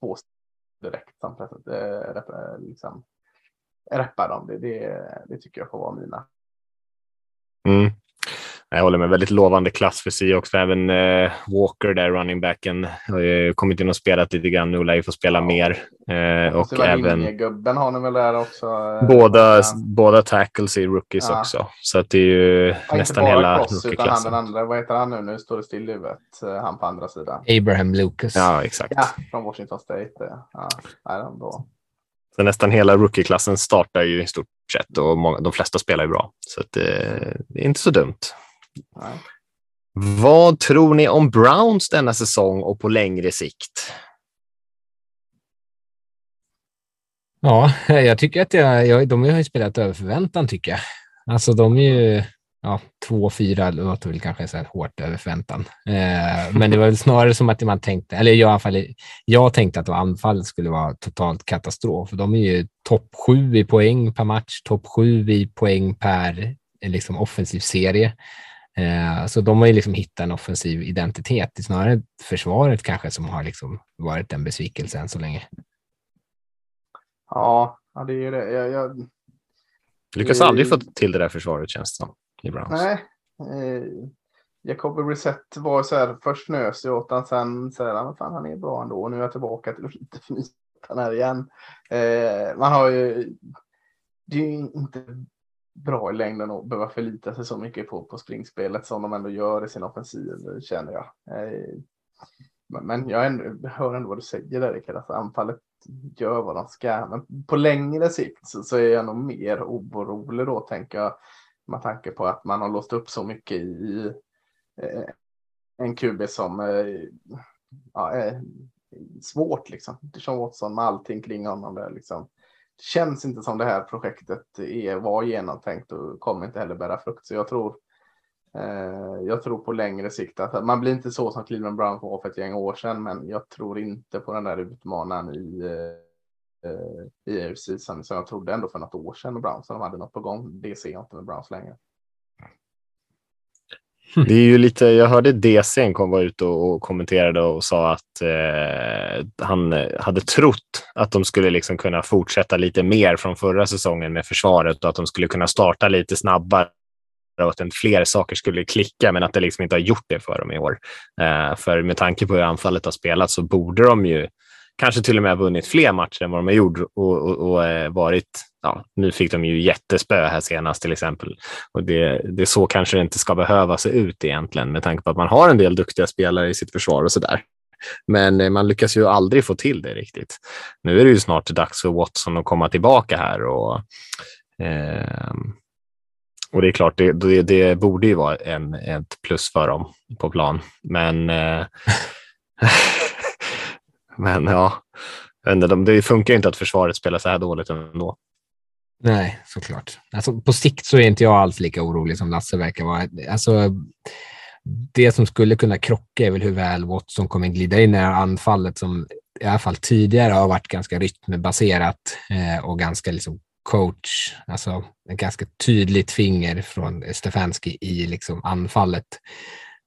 två direkt eh, rep, eh, liksom, reppa dem. Det, det, det tycker jag får vara mina. Mm. Jag håller med. Väldigt lovande klass för Seahawks. Även eh, Walker, där running backen, har ju kommit in och spelat lite grann nu. Lär ju få spela Ja. mer. Eh, och även gubben har ni väl där också? eh, båda, båda tackles är rookies Ja. också. Så att det är ju Ja, inte nästan bara hela Cross, utan han rookieklassen. den andra, vad heter han nu? Nu står det still i huvudet. eh, Han på andra sidan. Abraham Lucas. Ja, exakt. Ja, från Washington State. eh. Ja, den var bra. Så nästan hela rookieklassen startar ju i stort sett och många, de flesta spelar ju bra. Så att, eh, det är inte så dumt. Nej. Vad tror ni om Browns denna säsong och på längre sikt? Ja, jag tycker att jag, jag, de har ju spelat över förväntan tycker jag. Alltså de är ju ja, två, fyra låter väl kanske så här hårt över förväntan. Eh, men det var väl snarare som att man tänkte, eller jag, i alla fall, jag tänkte att anfallet skulle vara totalt katastrof. De är ju topp sju i poäng per match, topp sju i poäng per eh, liksom, offensiv serie. Eh, så de har ju liksom hittat en offensiv identitet. Det är snarare försvaret kanske som har liksom varit en besvikelse än så länge. Ja, det är det. Jag, jag, Lyckas Eh, aldrig få till det där försvaret känns det som. I Browns. nej. Eh, Jacoby Brissett var så här, först nös jag åt han, sen så här, "Ja, men fan han är bra ändå. Nu är jag tillbaka till lite fnytan här igen. Eh, man har ju, det är ju inte bra i längden att behöva förlita sig så mycket på, på springspelet som de ändå gör i sin offensiv, känner jag. Eh, men, jag ändå, hör ändå vad du säger där, Rickard. Alltså, anfallet gör vad de ska. Men på längre sikt så, så är jag nog mer orolig då, tänker jag. Med tanke på att man har låst upp så mycket i eh, en QB som eh, ja, är svårt liksom. Sean Watson med allting kring honom där liksom. Det känns inte som det här projektet är, var genomtänkt och kommer inte heller bära frukt. Så jag tror, eh, jag tror på längre sikt att man blir inte så som Cleveland Brown var för ett gäng år sedan, men jag tror inte på den där utmanaren i eh, i AFC som, som jag trodde ändå för något år sedan med Browns. De hade något på gång. Det ser jag inte med Browns längre. Det är ju lite, jag hörde DCn kom var ute och, och kommenterade och sa att eh, han hade trott att de skulle liksom kunna fortsätta lite mer från förra säsongen med försvaret och att de skulle kunna starta lite snabbare och att fler saker skulle klicka, men att det liksom inte har gjort det för dem i år. Eh, för med tanke på hur anfallet har spelat så borde de ju kanske till och med vunnit fler matcher än vad de har gjort och, och, och eh, varit. Ja, nu fick de ju jättespö här senast till exempel och det, det är så kanske det inte ska behöva se ut egentligen med tanke på att man har en del duktiga spelare i sitt försvar och så där. Men eh, man lyckas ju aldrig få till det riktigt. Nu är det ju snart dags för Watson att komma tillbaka här och eh, och det är klart, det, det, det borde ju vara en, ett plus för dem på plan. Men, eh, men ja, det funkar ju inte att försvaret spelar så här dåligt ändå. Nej, såklart. Alltså, på sikt så är inte jag alls lika orolig som Lasse verkar vara. Alltså, det som skulle kunna krocka är väl hur väl Watson kommer glida in i det här anfallet som i alla fall tidigare har varit ganska rytmbaserat eh, och ganska liksom coach, alltså ett ganska tydligt finger från Stefanski i liksom anfallet.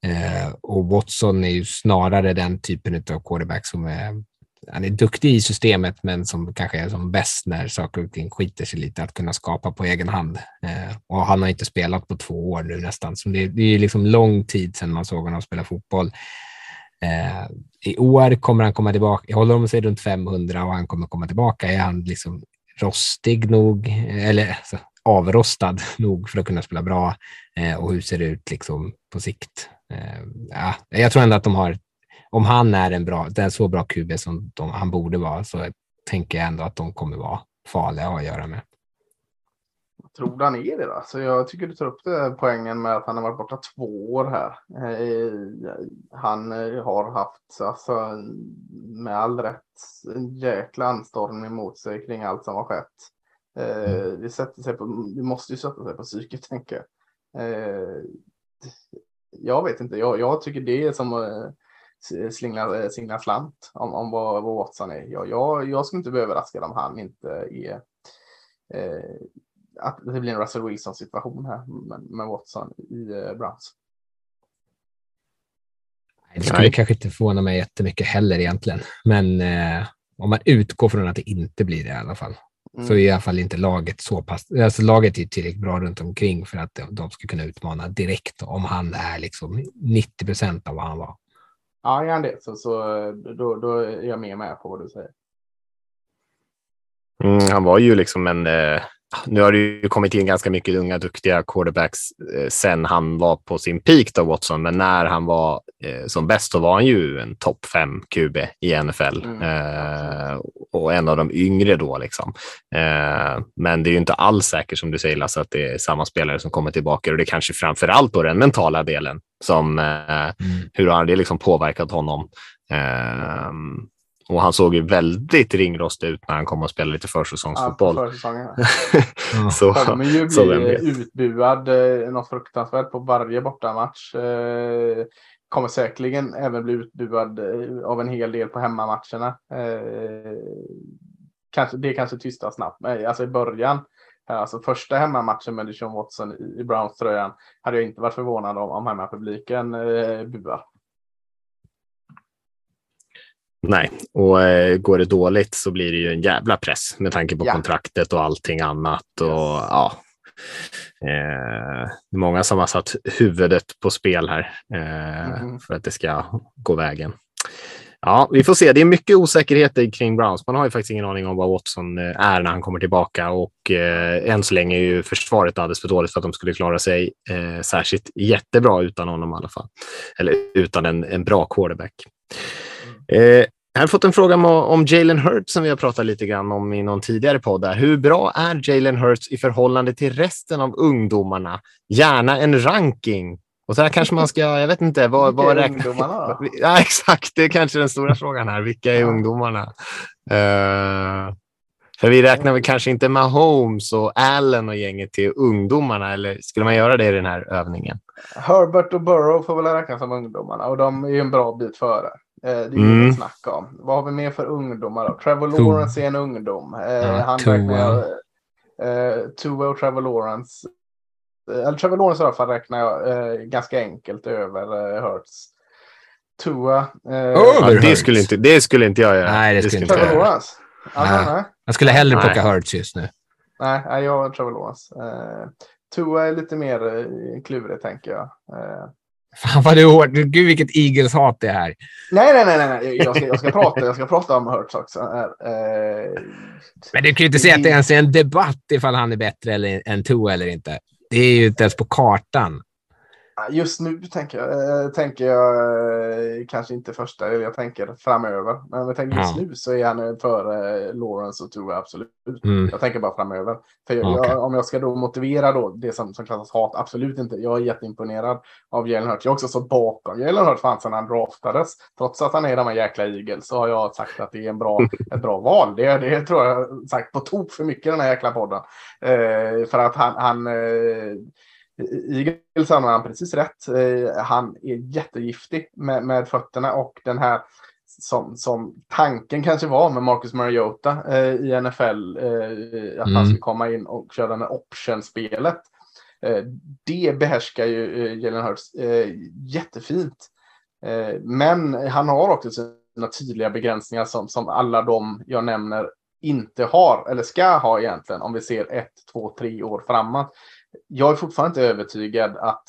Eh, och Watson är ju snarare den typen av quarterback som är, han är duktig i systemet, men som kanske är som bäst när saker och ting skiter sig lite, att kunna skapa på egen hand. Eh, och han har inte spelat på två år nu nästan, så det, det är liksom lång tid sedan man såg honom spela fotboll. Eh, I år kommer han komma tillbaka, håller de sig runt 500 och han kommer komma tillbaka, är han liksom rostig nog, eller alltså, avrostad nog för att kunna spela bra eh, och hur ser det ut liksom på sikt? Eh, ja, jag tror ändå att de har, om han är en bra, är så bra QB som de, han borde vara, så tänker jag ändå att de kommer vara farliga att göra med. Tror du han är det då? Så jag tycker du tar upp det poängen med att han har varit borta två år här. Eh, han eh, har haft, alltså med all rätt, en jäkla anstormning emot sig kring allt som har skett. Eh, det, sätter sig på, det måste ju sätta sig på psyket, tänker jag. Eh, jag vet inte, jag, jag tycker det är som att slingla, slingla slant om, om vad, vad Watson är. Jag, jag, jag skulle inte bli överraskad om han inte är eh, att det blir en Russell Wilson situation här med, med Watson i eh, Browns. Det skulle Nej. kanske inte förvåna mig jättemycket heller egentligen, men eh, om man utgår från att det inte blir det i alla fall, Mm. så är i alla fall inte laget så pass, alltså laget är tillräckligt bra runt omkring för att de, de ska kunna utmana direkt om han är liksom 90 procent av vad han var. Ja, är han det så, så då, då är jag mer med på vad du säger. Mm, han var ju liksom en... Eh, nu har det ju kommit in ganska mycket unga duktiga quarterbacks eh, sen han var på sin peak då, Watson, men när han var eh, som bäst så var han ju en topp fem QB i NFL Mm, eh, och en av de yngre då. Liksom. Eh, men det är ju inte alls säkert som du säger Lasse att det är samma spelare som kommer tillbaka och det är kanske framför allt då den mentala delen som eh, hur har det liksom påverkat honom? Och han såg ju väldigt ringrostig ut när han kom och spelade lite Ja, försäsongsfotboll. på försäsongen. så, Kommer ju så vem bli utbuad eh, något fruktansvärt på varje bortamatch. Eh, kommer säkerligen även bli utbuad eh, av en hel del på hemmamatcherna. Eh, kanske, det kanske tystar snabbt. Alltså i början, Alltså första hemmamatchen med Deshaun Watson i, i Browns-tröjan hade jag inte varit förvånad om, om hemmapubliken eh, buar. Nej, och eh, går det dåligt så blir det ju en jävla press med tanke på Ja. kontraktet och allting annat. Och, ja, eh, det är många som har satt huvudet på spel här eh, Mhm. för att det ska gå vägen. Ja, vi får se. Det är mycket osäkerheter kring Browns. Man har ju faktiskt ingen aning om vad Watson eh, är när han kommer tillbaka och eh, än så länge är ju försvaret alldeles för dåligt för att de skulle klara sig eh, särskilt jättebra utan honom i alla fall. Eller utan en, en bra quarterback. Eh, jag har fått en fråga om, Jalen Hurts som vi har pratat lite grann om i någon tidigare podd. Där. Hur bra är Jalen Hurts i förhållande till resten av ungdomarna? Gärna en ranking. Och så här kanske man ska, jag vet inte, vad, vad räknar... ungdomarna? Ja, exakt. Det är kanske den stora frågan här. Vilka är ungdomarna? Eh, för vi räknar väl kanske inte Mahomes och Allen och gänget till ungdomarna, eller skulle man göra det i den här övningen? Herbert och Burrow får väl räknas som ungdomarna och de är ju en bra bit före. Eh, Det är ju Mm. inget snack om. Vad har vi mer för ungdomar då? Trevor. Lawrence är en ungdom. Eh, Ja, han Tua. räknar jag, eh, Tua och Trevor Lawrence. Eh, Eller Trevor Lawrence i alla fall räknar jag eh, ganska enkelt över eh, Hurts. Tua. Eh, Ja, det, skulle inte, det skulle inte jag göra. Nej, det skulle inte Trevor jag göra. Alltså, Nej. Jag skulle hellre Nej. plocka Hurts just nu. Nej, nej, jag har Trevor Lawrence. Eh, Tua är lite mer eh, klurig tänker jag. Eh, Fan vad du är hård. Gud vilket Eagles-hat det är här. Nej, nej, nej, nej, nej. Jag, ska, jag, ska prata, jag ska prata om Hurts också. Eh, Men du kan ju inte säga att det ens är en debatt ifall han är bättre eller, än Tua eller inte. Det är ju inte ens på kartan. Just nu tänker jag, eh, tänker jag eh, kanske inte första, eller jag tänker framöver. Men jag tänker just Ja. nu så är han före eh, Lawrence och Tua, absolut. Mm. Jag tänker bara framöver. För jag, Okej. jag, om jag ska då motivera då det som, som klassas hat, absolut inte. Jag är jätteimponerad av Jalen Hurts. Jag har också stått bakom Jalen Hurts fan sedan han draftades. Trots att han är de här jäkla Eagles så har jag sagt att det är en bra, ett bra val. Det, det tror jag sagt på tok för mycket i den här jäkla podden. Eh, för att han, han eh, Eagles har han precis rätt. Eh, han är jättegiftig med, med fötterna och den här som, som tanken kanske var med Marcus Mariota eh, i NFL, eh, att Mm. han skulle komma in och köra med option-spelet. Eh, det behärskar ju eh, Jalen Hurts jättefint. Men han har också sina tydliga begränsningar som, som alla de jag nämner inte har, eller ska ha egentligen, om vi ser ett, två, tre år framåt. Jag är fortfarande inte övertygad att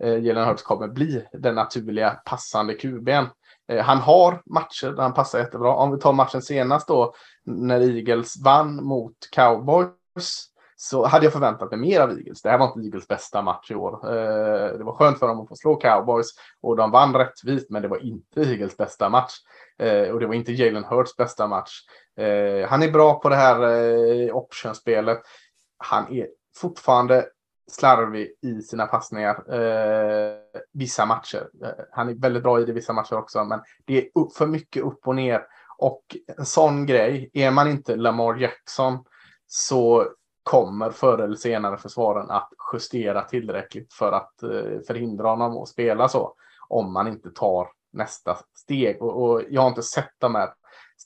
eh, Jalen Hurts kommer bli den naturliga passande QB'n. Eh, han har matcher där han passar jättebra. Om vi tar matchen senast då, när Eagles vann mot Cowboys, så hade jag förväntat mig mer av Eagles. Det här var inte Eagles bästa match i år. Eh, det var skönt för dem att få slå Cowboys och de vann rättvist, men det var inte Eagles bästa match. Eh, och det var inte Jalen Hurts bästa match. Eh, han är bra på det här eh, optionspelet. Han är fortfarande slarvig i sina passningar eh, vissa matcher. Eh, han är väldigt bra i det vissa matcher också, men det är upp, för mycket upp och ner. Och en sån grej, är man inte Lamar Jackson så kommer förr eller senare försvaren att justera tillräckligt för att eh, förhindra honom att spela så. Om man inte tar nästa steg. Och, och jag har inte sett de här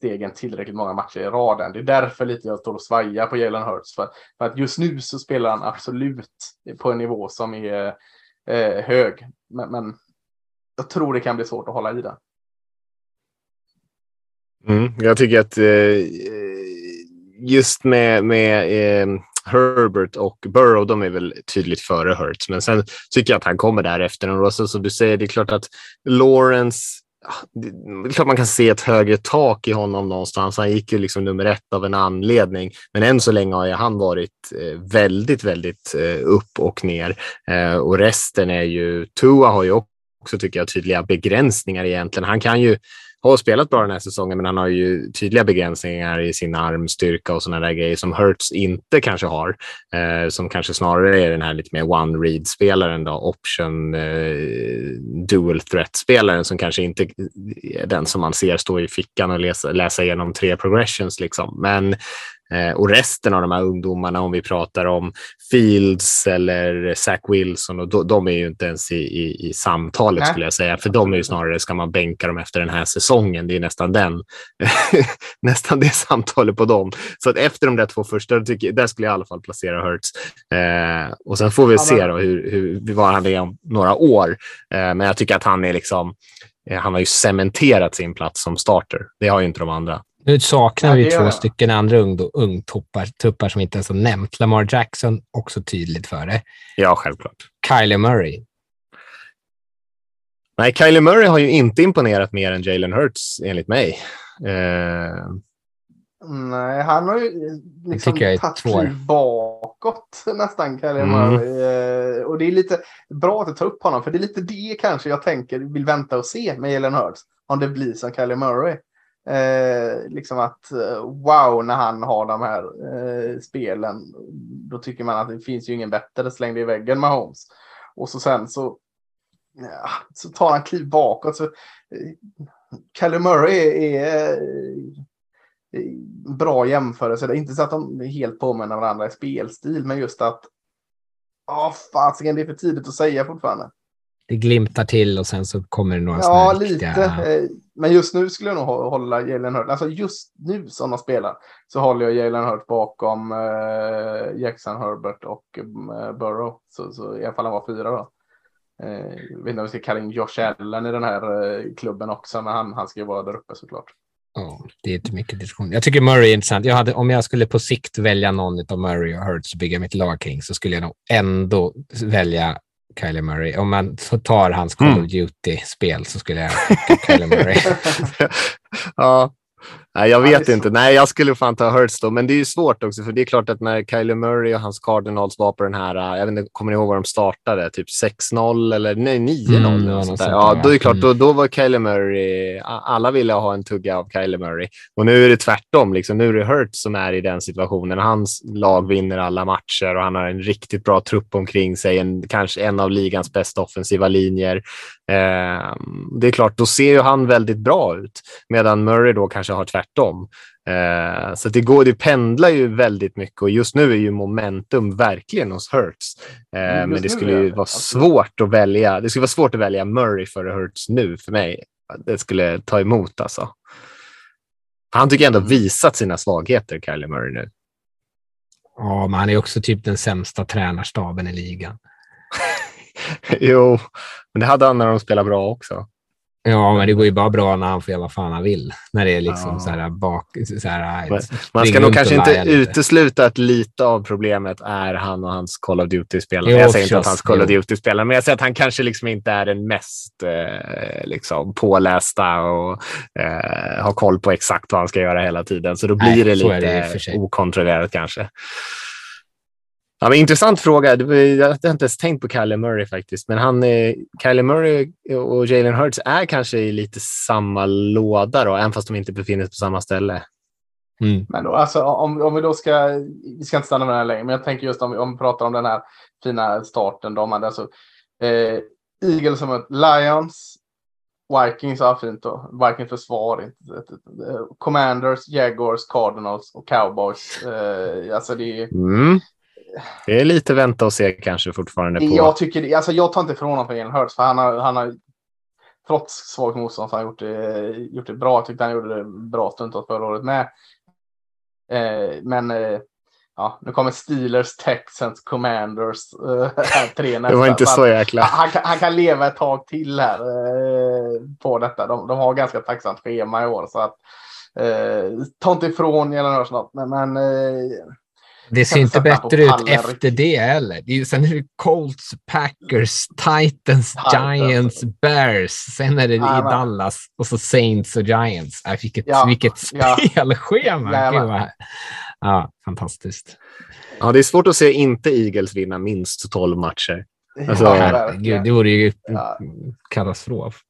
stegen tillräckligt många matcher i raden. Det är därför lite jag står och svajar på Jalen Hurts. För, för att just nu så spelar han absolut på en nivå som är eh, hög. Men, men jag tror det kan bli svårt att hålla i den. Mm, jag tycker att eh, just med, med eh, Herbert och Burrow, de är väl tydligt före Hurts. Men sen tycker jag att han kommer därefter. Och så, som du säger, det är klart att Lawrence det är klart man kan se ett högre tak i honom någonstans. Han gick ju liksom nummer ett av en anledning, men än så länge har ju han varit eh, väldigt, väldigt eh, upp och ner eh, och resten är ju Tua har ju också tycker jag tydliga begränsningar egentligen. Han kan ju har spelat bra den här säsongen, men han har ju tydliga begränsningar i sin armstyrka och sådana där grejer som Hurts inte kanske har. Eh, som kanske snarare är den här lite mer one-read-spelaren, då, option eh, dual threat-spelaren som kanske inte är den som man ser stå i fickan och läsa, läsa igenom tre progressions. Liksom. Men och resten av de här ungdomarna, om vi pratar om Fields eller Zach Wilson, och de är ju inte ens i, i, i samtalet skulle jag säga. För de är ju snarare, ska man bänka dem efter den här säsongen? Det är nästan den, nästan det samtalet på dem. Så att efter de där två första, tycker, där skulle jag i alla fall placera Hurts. Eh, och sen får vi Ja, se då hur, hur, vad han är om några år. Eh, men jag tycker att han är liksom, eh, han har ju cementerat sin plats som starter. Det har ju inte de andra. Nu saknar Ja, vi två jag. stycken andra ungtuppar tuppar som inte ens har nämnt. Lamar Jackson, också tydligt för det. Ja, självklart. Kylie Murray. Nej, Kylie Murray har ju inte imponerat mer än Jalen Hurts enligt mig. Eh, Nej, han har ju liksom jag är tagit kliv bakåt nästan, Kylie Mm. Murray. Eh, Och det är lite bra att du tar upp honom, för det är lite det kanske jag tänker, vill vänta och se med Jalen Hurts. Om det blir som Kylie Murray. Eh, liksom att eh, wow, när han har de här eh, spelen, då tycker man att det finns ju ingen bättre slängd i väggen med Holmes. Och så sen så, ja, så tar han kliv bakåt. Så, eh, Kylie Murray är, är eh, bra jämförelse. Det är inte så att de är helt påminner varandra i spelstil, men just att Ja, fasiken, det är för tidigt att säga fortfarande. Det glimtar till och sen så kommer det några Ja, lite. riktiga- men just nu skulle jag nog hålla Jalen Hurt, Alltså just nu som de spelar så håller jag Jalen Hurt bakom eh, Jackson Herbert och eh, Burrow. Så, så i alla fall han var fyra då. Eh, jag vet inte om vi ska kalla in Josh Allen i den här eh, klubben också, men han, han ska ju vara där uppe såklart. Ja, det är inte mycket diskussion. Jag tycker Murray är intressant. Jag hade, om jag skulle på sikt välja någon av Murray och Hurts och bygga mitt lag kring så skulle jag nog ändå välja Kylie Murray. Om man tar hans Call Mm. of Duty-spel så skulle jag skicka Kylie Murray. ja. Nej, jag vet inte. så. Nej, jag skulle fan ta Hurts då. Men det är ju svårt också, för det är klart att när Kyler Murray och hans Cardinals var på den här, äh, jag vet inte, kommer ni ihåg vad de startade? Typ 6-0 eller nej, 9-0? Mm, eller var sånt där. ja, då är det klart, Mm. då, då var Kyler Murray, alla ville ha en tugga av Kyler Murray. Och nu är det tvärtom. Liksom. Nu är det Hurts som är i den situationen. Hans lag vinner alla matcher och han har en riktigt bra trupp omkring sig. En, kanske en av ligans bästa offensiva linjer. Eh, det är klart, då ser ju han väldigt bra ut. Medan Murray då kanske har tvärtom. Eh, så det, går, det pendlar ju väldigt mycket och just nu är ju momentum verkligen hos Hurts. Eh, Mm, men det skulle ju vara absolut. svårt att välja. Det skulle vara svårt att välja Murray före Hurts nu för mig. Det skulle ta emot alltså. Han tycker ändå Mm. visat sina svagheter, Kylie Murray nu. Ja, men han är också typ den sämsta tränarstaben i ligan. jo, men det hade han när de spelade bra också. Ja, men det går ju bara bra när han får göra vad fan han vill. När det är liksom Ja. så här bak... Så här, Men Man ska nog kanske inte utesluta att lite av problemet är han och hans Call of Duty-spelare. Jag säger inte att hans Call of. Duty-spelare, men jag säger att han kanske liksom inte är den mest eh, liksom, pålästa och eh, har koll på exakt vad han ska göra hela tiden. Så då blir Nej, det det lite sig. okontrollerat kanske. Ja, men intressant fråga. Jag hade inte ens tänkt på Kyler Murray faktiskt, men han, eh, Kyler Murray och Jalen Hurts är kanske i lite samma låda då, även fast de inte befinner sig på samma ställe. Mm. Men då, alltså, om, om vi då ska, vi ska inte stanna med det här längre, men jag tänker just om vi, om vi pratar om den här fina starten. De hade alltså eh, Eagles som ett Lions, Vikings, ja fint då. Vikings försvar, inte, Commanders, Jaguars, Cardinals och Cowboys. Eh, alltså det är, Mm. Det är lite vänta och se kanske fortfarande på. jag tycker, alltså jag tar inte ifrån honom för Jalen Hurts, för han har, han har trots svagt motstånd så har han gjort det, gjort det bra. Jag tyckte han gjorde det bra stundtals förra året med. Eh, men eh, ja, nu kommer Steelers, Texans, Commanders. Eh, tre nästa. det var inte så han, jäkla... han, kan, han kan leva ett tag till här eh, på detta. De, de har ganska tacksamt schema i år. Så att, eh, ta inte ifrån Jalen Hurts något. Men, men eh, Det ser inte bättre ut efter det heller. Sen är det Colts, Packers, Titans. Giants, Bears. Sen är det i Jajamän. Dallas och så Saints och Giants. Äh, vilket, Ja, vilket ja. spelschema! Vad- Ja, fantastiskt. Ja, det är svårt att se inte Eagles vinna minst 12 matcher. Alltså, Ja, ja, herregud, det vore ju Ja. katastrof.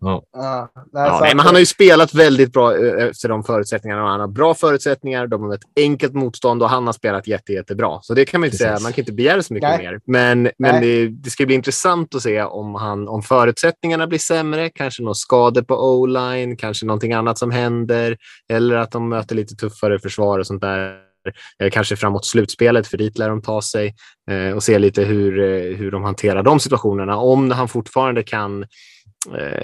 Ja. Ja, nej, Ja, nej, men han har ju spelat väldigt bra eh, efter de förutsättningarna. Han har bra förutsättningar, de har ett enkelt motstånd och han har spelat jätte, jättebra. Så det kan man inte Precis. säga. Man kan inte begära så mycket Nej. mer. Men, men det, det ska bli intressant att se om, han, om förutsättningarna blir sämre, kanske några skador på o-line, kanske någonting annat som händer eller att de möter lite tuffare försvar och sånt där. Kanske framåt slutspelet, för dit lär de ta sig eh, och se lite hur, eh, hur de hanterar de situationerna. Om han fortfarande kan eh,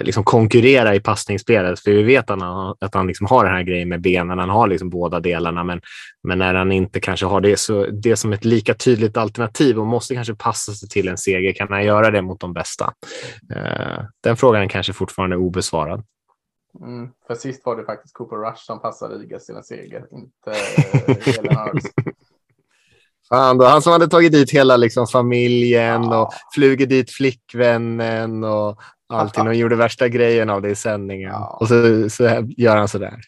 liksom konkurrera i passningsspelet. För vi vet att han, att han liksom har den här grejen med benen. Han har liksom båda delarna, men, men när han inte kanske har det, så det som ett lika tydligt alternativ och måste kanske passa sig till en seger, kan han göra det mot de bästa? Eh, den frågan är kanske fortfarande obesvarad. Mm, för sist var det faktiskt Cooper Rush som passade Eagles till en seger, inte eh, Jalen Hurts. Fan, då, han som hade tagit dit hela liksom, familjen Ja. och flugit dit flickvännen och allting och gjorde värsta grejen av det i sändningen. Ja. Och så, så gör han så där.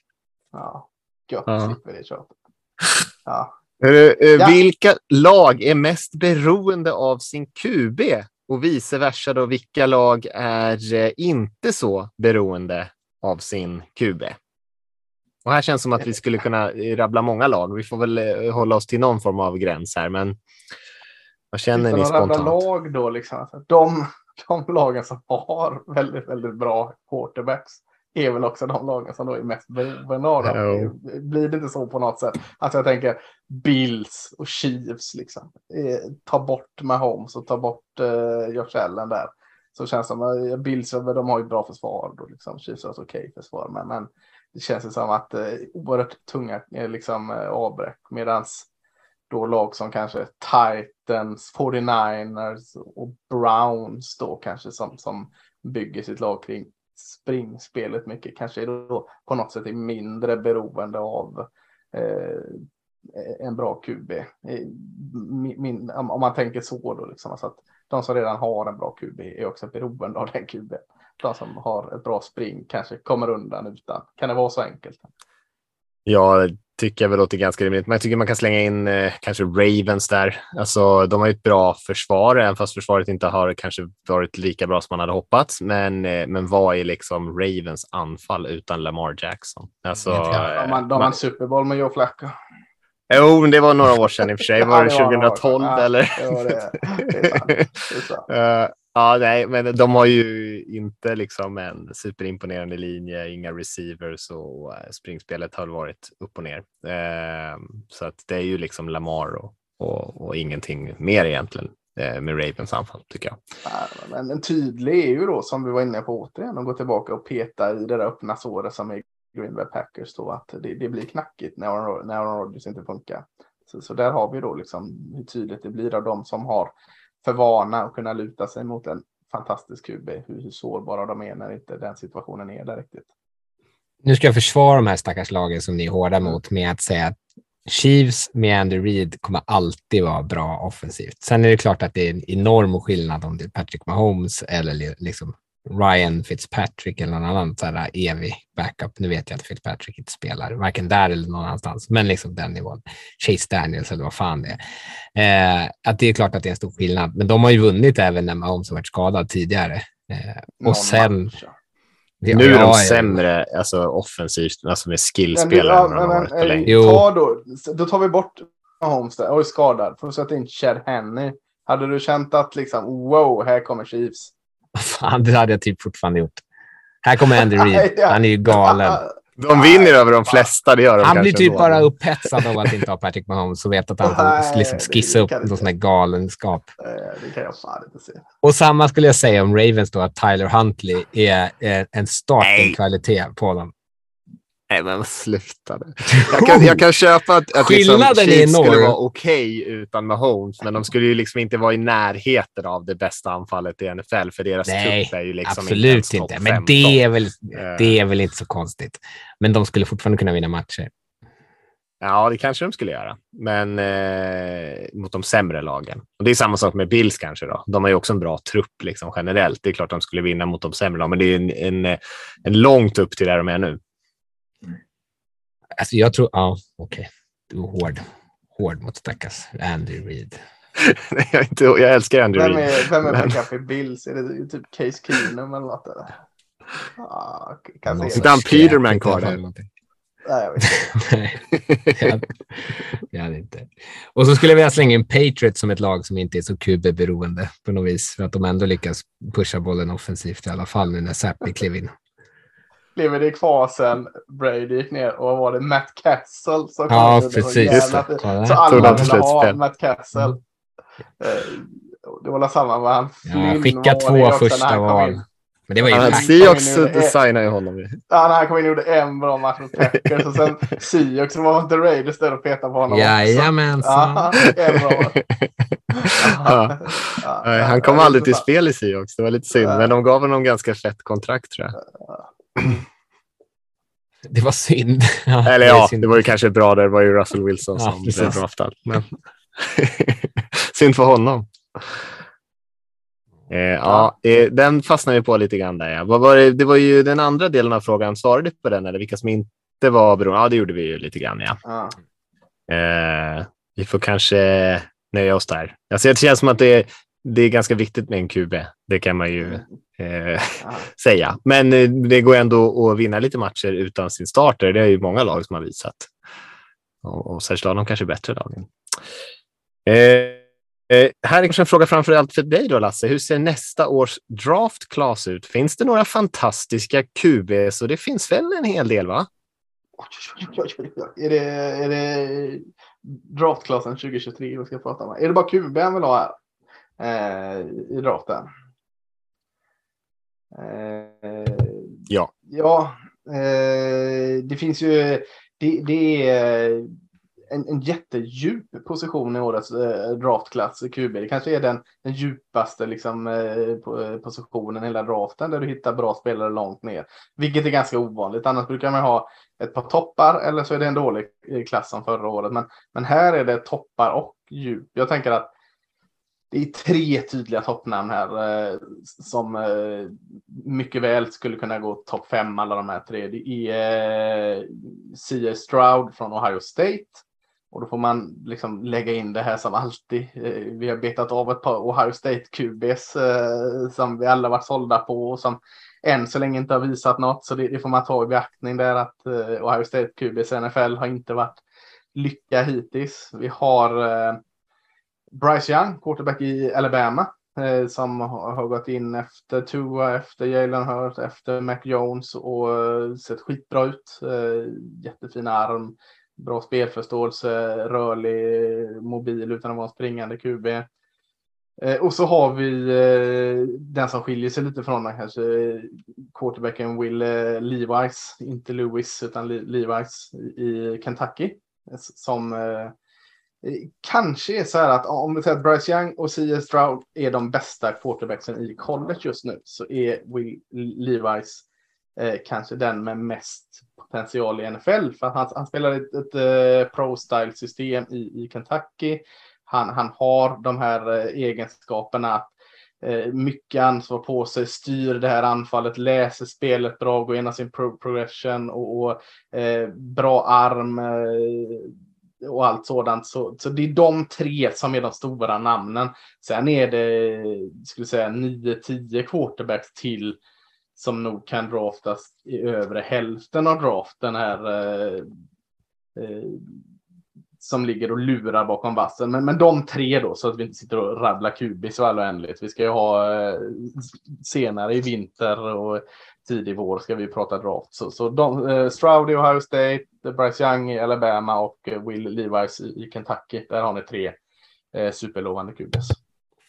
Ja, gött Ja. slipper det köpet. Ja. Eh, Ja. Vilka lag är mest beroende av sin QB och vice versa då? Vilka lag är eh, inte så beroende av sin QB? Och här känns det som att vi skulle kunna eh, rabbla många lag. Vi får väl hålla oss till någon form av gräns här, men vad känner ni att rabbla spontant? lag då, liksom, alltså, de, de lagen som har väldigt, väldigt bra quarterbacks är väl också de lagen som då är mest beroende av dem. Blir det inte så på något sätt? Alltså jag tänker Bills och Chiefs liksom. Eh, ta bort Mahomes och ta bort eh, Josh Allen där. Så känns det som, eh, Bills de har ju bra försvar då liksom. Chiefs har ett okej försvar. Men, men det känns ju som att eh, oerhört tunga eh, liksom eh, avbräck. Medans då lag som kanske Titans, 49ers och Browns då kanske som, som bygger sitt lag kring springspelet mycket kanske då på något sätt är mindre beroende av eh, en bra QB. Min, min, om, om man tänker så då liksom, alltså att de som redan har en bra QB är också beroende av den QB. De som har ett bra spring kanske kommer undan utan. Kan det vara så enkelt? Jag tycker jag väl låter ganska rimligt, men jag tycker man kan slänga in eh, kanske Ravens där. Alltså, de har ju ett bra försvar, även fast försvaret inte har kanske varit lika bra som man hade hoppats. Men, eh, men vad är liksom Ravens anfall utan Lamar Jackson? Alltså, eh, De har, de har man- Super Bowl med Joe Flacco. Jo, men det var några år sedan i och för sig. Var det Ja, det var några år 2012 sedan. Ja, eller? det var det. Det är sant. Det är sant. Ja, nej, men de har ju inte liksom en superimponerande linje, inga receivers och eh, springspelet har varit upp och ner. Eh, så att det är ju liksom Lamar och, och, och ingenting mer egentligen eh, med Ravens anfall tycker jag. Ja, Men en tydlig är ju då, som vi var inne på återigen, att gå tillbaka och peta i det där öppna såret som är Green Bay Packers då, att det, det blir knackigt när Aaron, när Aaron Rodgers inte funkar. Så, så där har vi då liksom hur tydligt det blir av de som har för vana att kunna luta sig mot en fantastisk QB, hur, hur sårbara de är när inte den situationen är där riktigt. Nu ska jag försvara de här stackars lagen som ni är hårda mot med att säga att Chiefs med Andy Reid kommer alltid vara bra offensivt. Sen är det klart att det är en enorm skillnad om det är Patrick Mahomes eller liksom Ryan Fitzpatrick eller någon annan så här evig backup. Nu vet jag att Fitzpatrick inte spelar, varken där eller någon annanstans, men liksom den nivån. Chase Daniels eller vad fan det är. Eh, att det är klart att det är en stor skillnad, men de har ju vunnit även när Mahomes har varit skadad tidigare. Eh, Någon och sen... match, ja. nu är de sämre alltså, offensivt, alltså med skillspelare än vad de varit på eh, länge. Ta då, då tar vi bort Mahomes där, och är skadad, får sätta in Chad Henney. Hade du känt att liksom, wow, här kommer Chiefs? Fan, det hade jag typ fortfarande gjort. Här kommer Andy Reid. Han är ju galen. De vinner över de flesta, det gör de Han blir typ ändå. bara upphetsad av att inte ha Patrick Mahomes och vet att han får liksom skissa upp någon sån här galenskap. Eh, Det kan jag fan inte se. Och samma skulle jag säga om Ravens då, att Tyler Huntley är är en starting-kvalitet på honom. Nej, men sluta nu. Jag kan, jag kan köpa att, att Skillnaden liksom, är Chiefs skulle vara okej utan Mahomes, men de skulle ju liksom inte vara i närheten av det bästa anfallet i NFL, för deras trupp är ju liksom Absolut ens inte. Men 15. det är, väl, Eh. det är väl inte så konstigt. Men de skulle fortfarande kunna vinna matcher. Ja, det kanske de skulle göra, men eh, mot de sämre lagen. Och Det är samma sak med Bills kanske. då. De har ju också en bra trupp liksom, generellt. Det är klart de skulle vinna mot de sämre lagen, men det är en, en, en långt upp till där de är nu. Alltså jag tror... Ja, okej. Du är hård. Hård mot stackars Andy Reid. jag, inte, jag älskar Vem Reid. är, vem är Men- backup i Bills? Är det typ Case Keenum eller något? Eller? Ja, kan se Sitter det. han Peterman kvar där? Nej, jag vet inte. Nej, det hade- inte. Och så skulle jag vilja slänga in Patriots som ett lag som inte är så QB-beroende på något vis, för att de ändå lyckas pusha bollen offensivt i alla fall nu när Zappi klev in. Lever det kvar sen Brady gick ner och var det Matt Castle som Ja, precis. jävla fint. Ja, Så alla ville ha. Matt Castle. Mm. Eh, Det var väl samma med han. Ja, Flynn skicka var det två första val. Men det var ju Han. Seahawks designade ju honom. ju. Ja, när han kom in och gjorde en bra match mot Packers och sen Seahawks så var inte Raiders där och petade på honom. Jajamensan. Ja, en bra match. Ja. Ja, ja, Han kom ja, aldrig till spel i Seahawks. Det var lite synd, Ja. men de gav honom ganska fett kontrakt tror jag. Det var synd. Ja, Eller det ja, synd. det var ju kanske bra. där. Det var ju Russell Wilson Ja, som precis. blev draftad. Men... synd för honom. Eh, ja, eh, den fastnade vi på lite grann där. Ja. Vad var det? det var ju den andra delen av frågan. Svarade du på den eller vilka som inte var beroende? Ja, det gjorde vi ju lite grann. Ja. Ja. Eh, vi får kanske nöja oss där. Alltså, det känns som att det är, det är ganska viktigt med en QB. Det kan man ju eh, Ja. säga. Men eh, det går ändå att vinna lite matcher utan sin starter. Det är ju många lag som har visat. Och, och särskilt de kanske bättre lagen. Eh, eh, här är kanske en fråga framför allt för dig då, Lasse. Hur ser nästa års draft class ut? Finns det några fantastiska QBs? Och det finns väl en hel del, va? Är det, är det draftklassen 2023 vi ska prata om? Är det bara QB han vill ha här? Eh, I draften? Eh, Ja. Ja, eh, det finns ju. Det, det är en, en jättedjup position i årets eh, draftklass QB. Det kanske är den, den djupaste liksom, eh, po- eh, positionen i hela draften där du hittar bra spelare långt ner. Vilket är ganska ovanligt. Annars brukar man ha ett par toppar eller så är det en dålig eh, klass som förra året. Men, men här är det toppar och djup. Jag tänker att det är tre tydliga toppnamn här eh, som eh, mycket väl skulle kunna gå topp fem alla de här tre. Det är eh, C.A. Stroud från Ohio State. Och då får man liksom lägga in det här som alltid. Eh, vi har betat av ett par Ohio State QBs eh, som vi alla varit sålda på och som än så länge inte har visat något. Så det, det får man ta i beaktning där att eh, Ohio State QBs NFL har inte varit lycka hittills. Vi har eh, Bryce Young, quarterback i Alabama, eh, som har, har gått in efter Tua, efter Jalen Hurt, efter Mac Jones och eh, sett skitbra ut. Eh, jättefin arm, bra spelförståelse, rörlig, mobil utan att vara en springande QB. Eh, och så har vi eh, den som skiljer sig lite från den kanske, quarterbacken Will eh, Levis, inte Lewis utan Le- Levis i i Kentucky. Eh, som Eh, Eh, kanske är så här att om vi säger att Bryce Young och C.S. Stroud är de bästa quarterbacksen i college just nu så är Will Levis eh, kanske den med mest potential i NFL. För att han, han spelar ett, ett eh, pro-style system i, i Kentucky. Han, han har de här eh, egenskaperna att eh, mycket ansvar på sig, styr det här anfallet, läser spelet bra, går igenom sin pro progression och, och eh, bra arm. Eh, och allt sådant. Så, så det är de tre som är de stora namnen. Sen är det, skulle jag säga, 9-10 quarterbacks till som nog kan draftas i övre hälften av draften här. Eh, eh, som ligger och lurar bakom vassen. Men, men de tre då, så att vi inte sitter och rabblar kubis och all oändligt. Vi ska ju ha eh, senare i vinter och tidig vår ska vi prata draft. Så, så de, eh, Stroud i Ohio State, Bryce Young i Alabama och eh, Will Levis i, i Kentucky. Där har ni tre eh, superlovande QBs.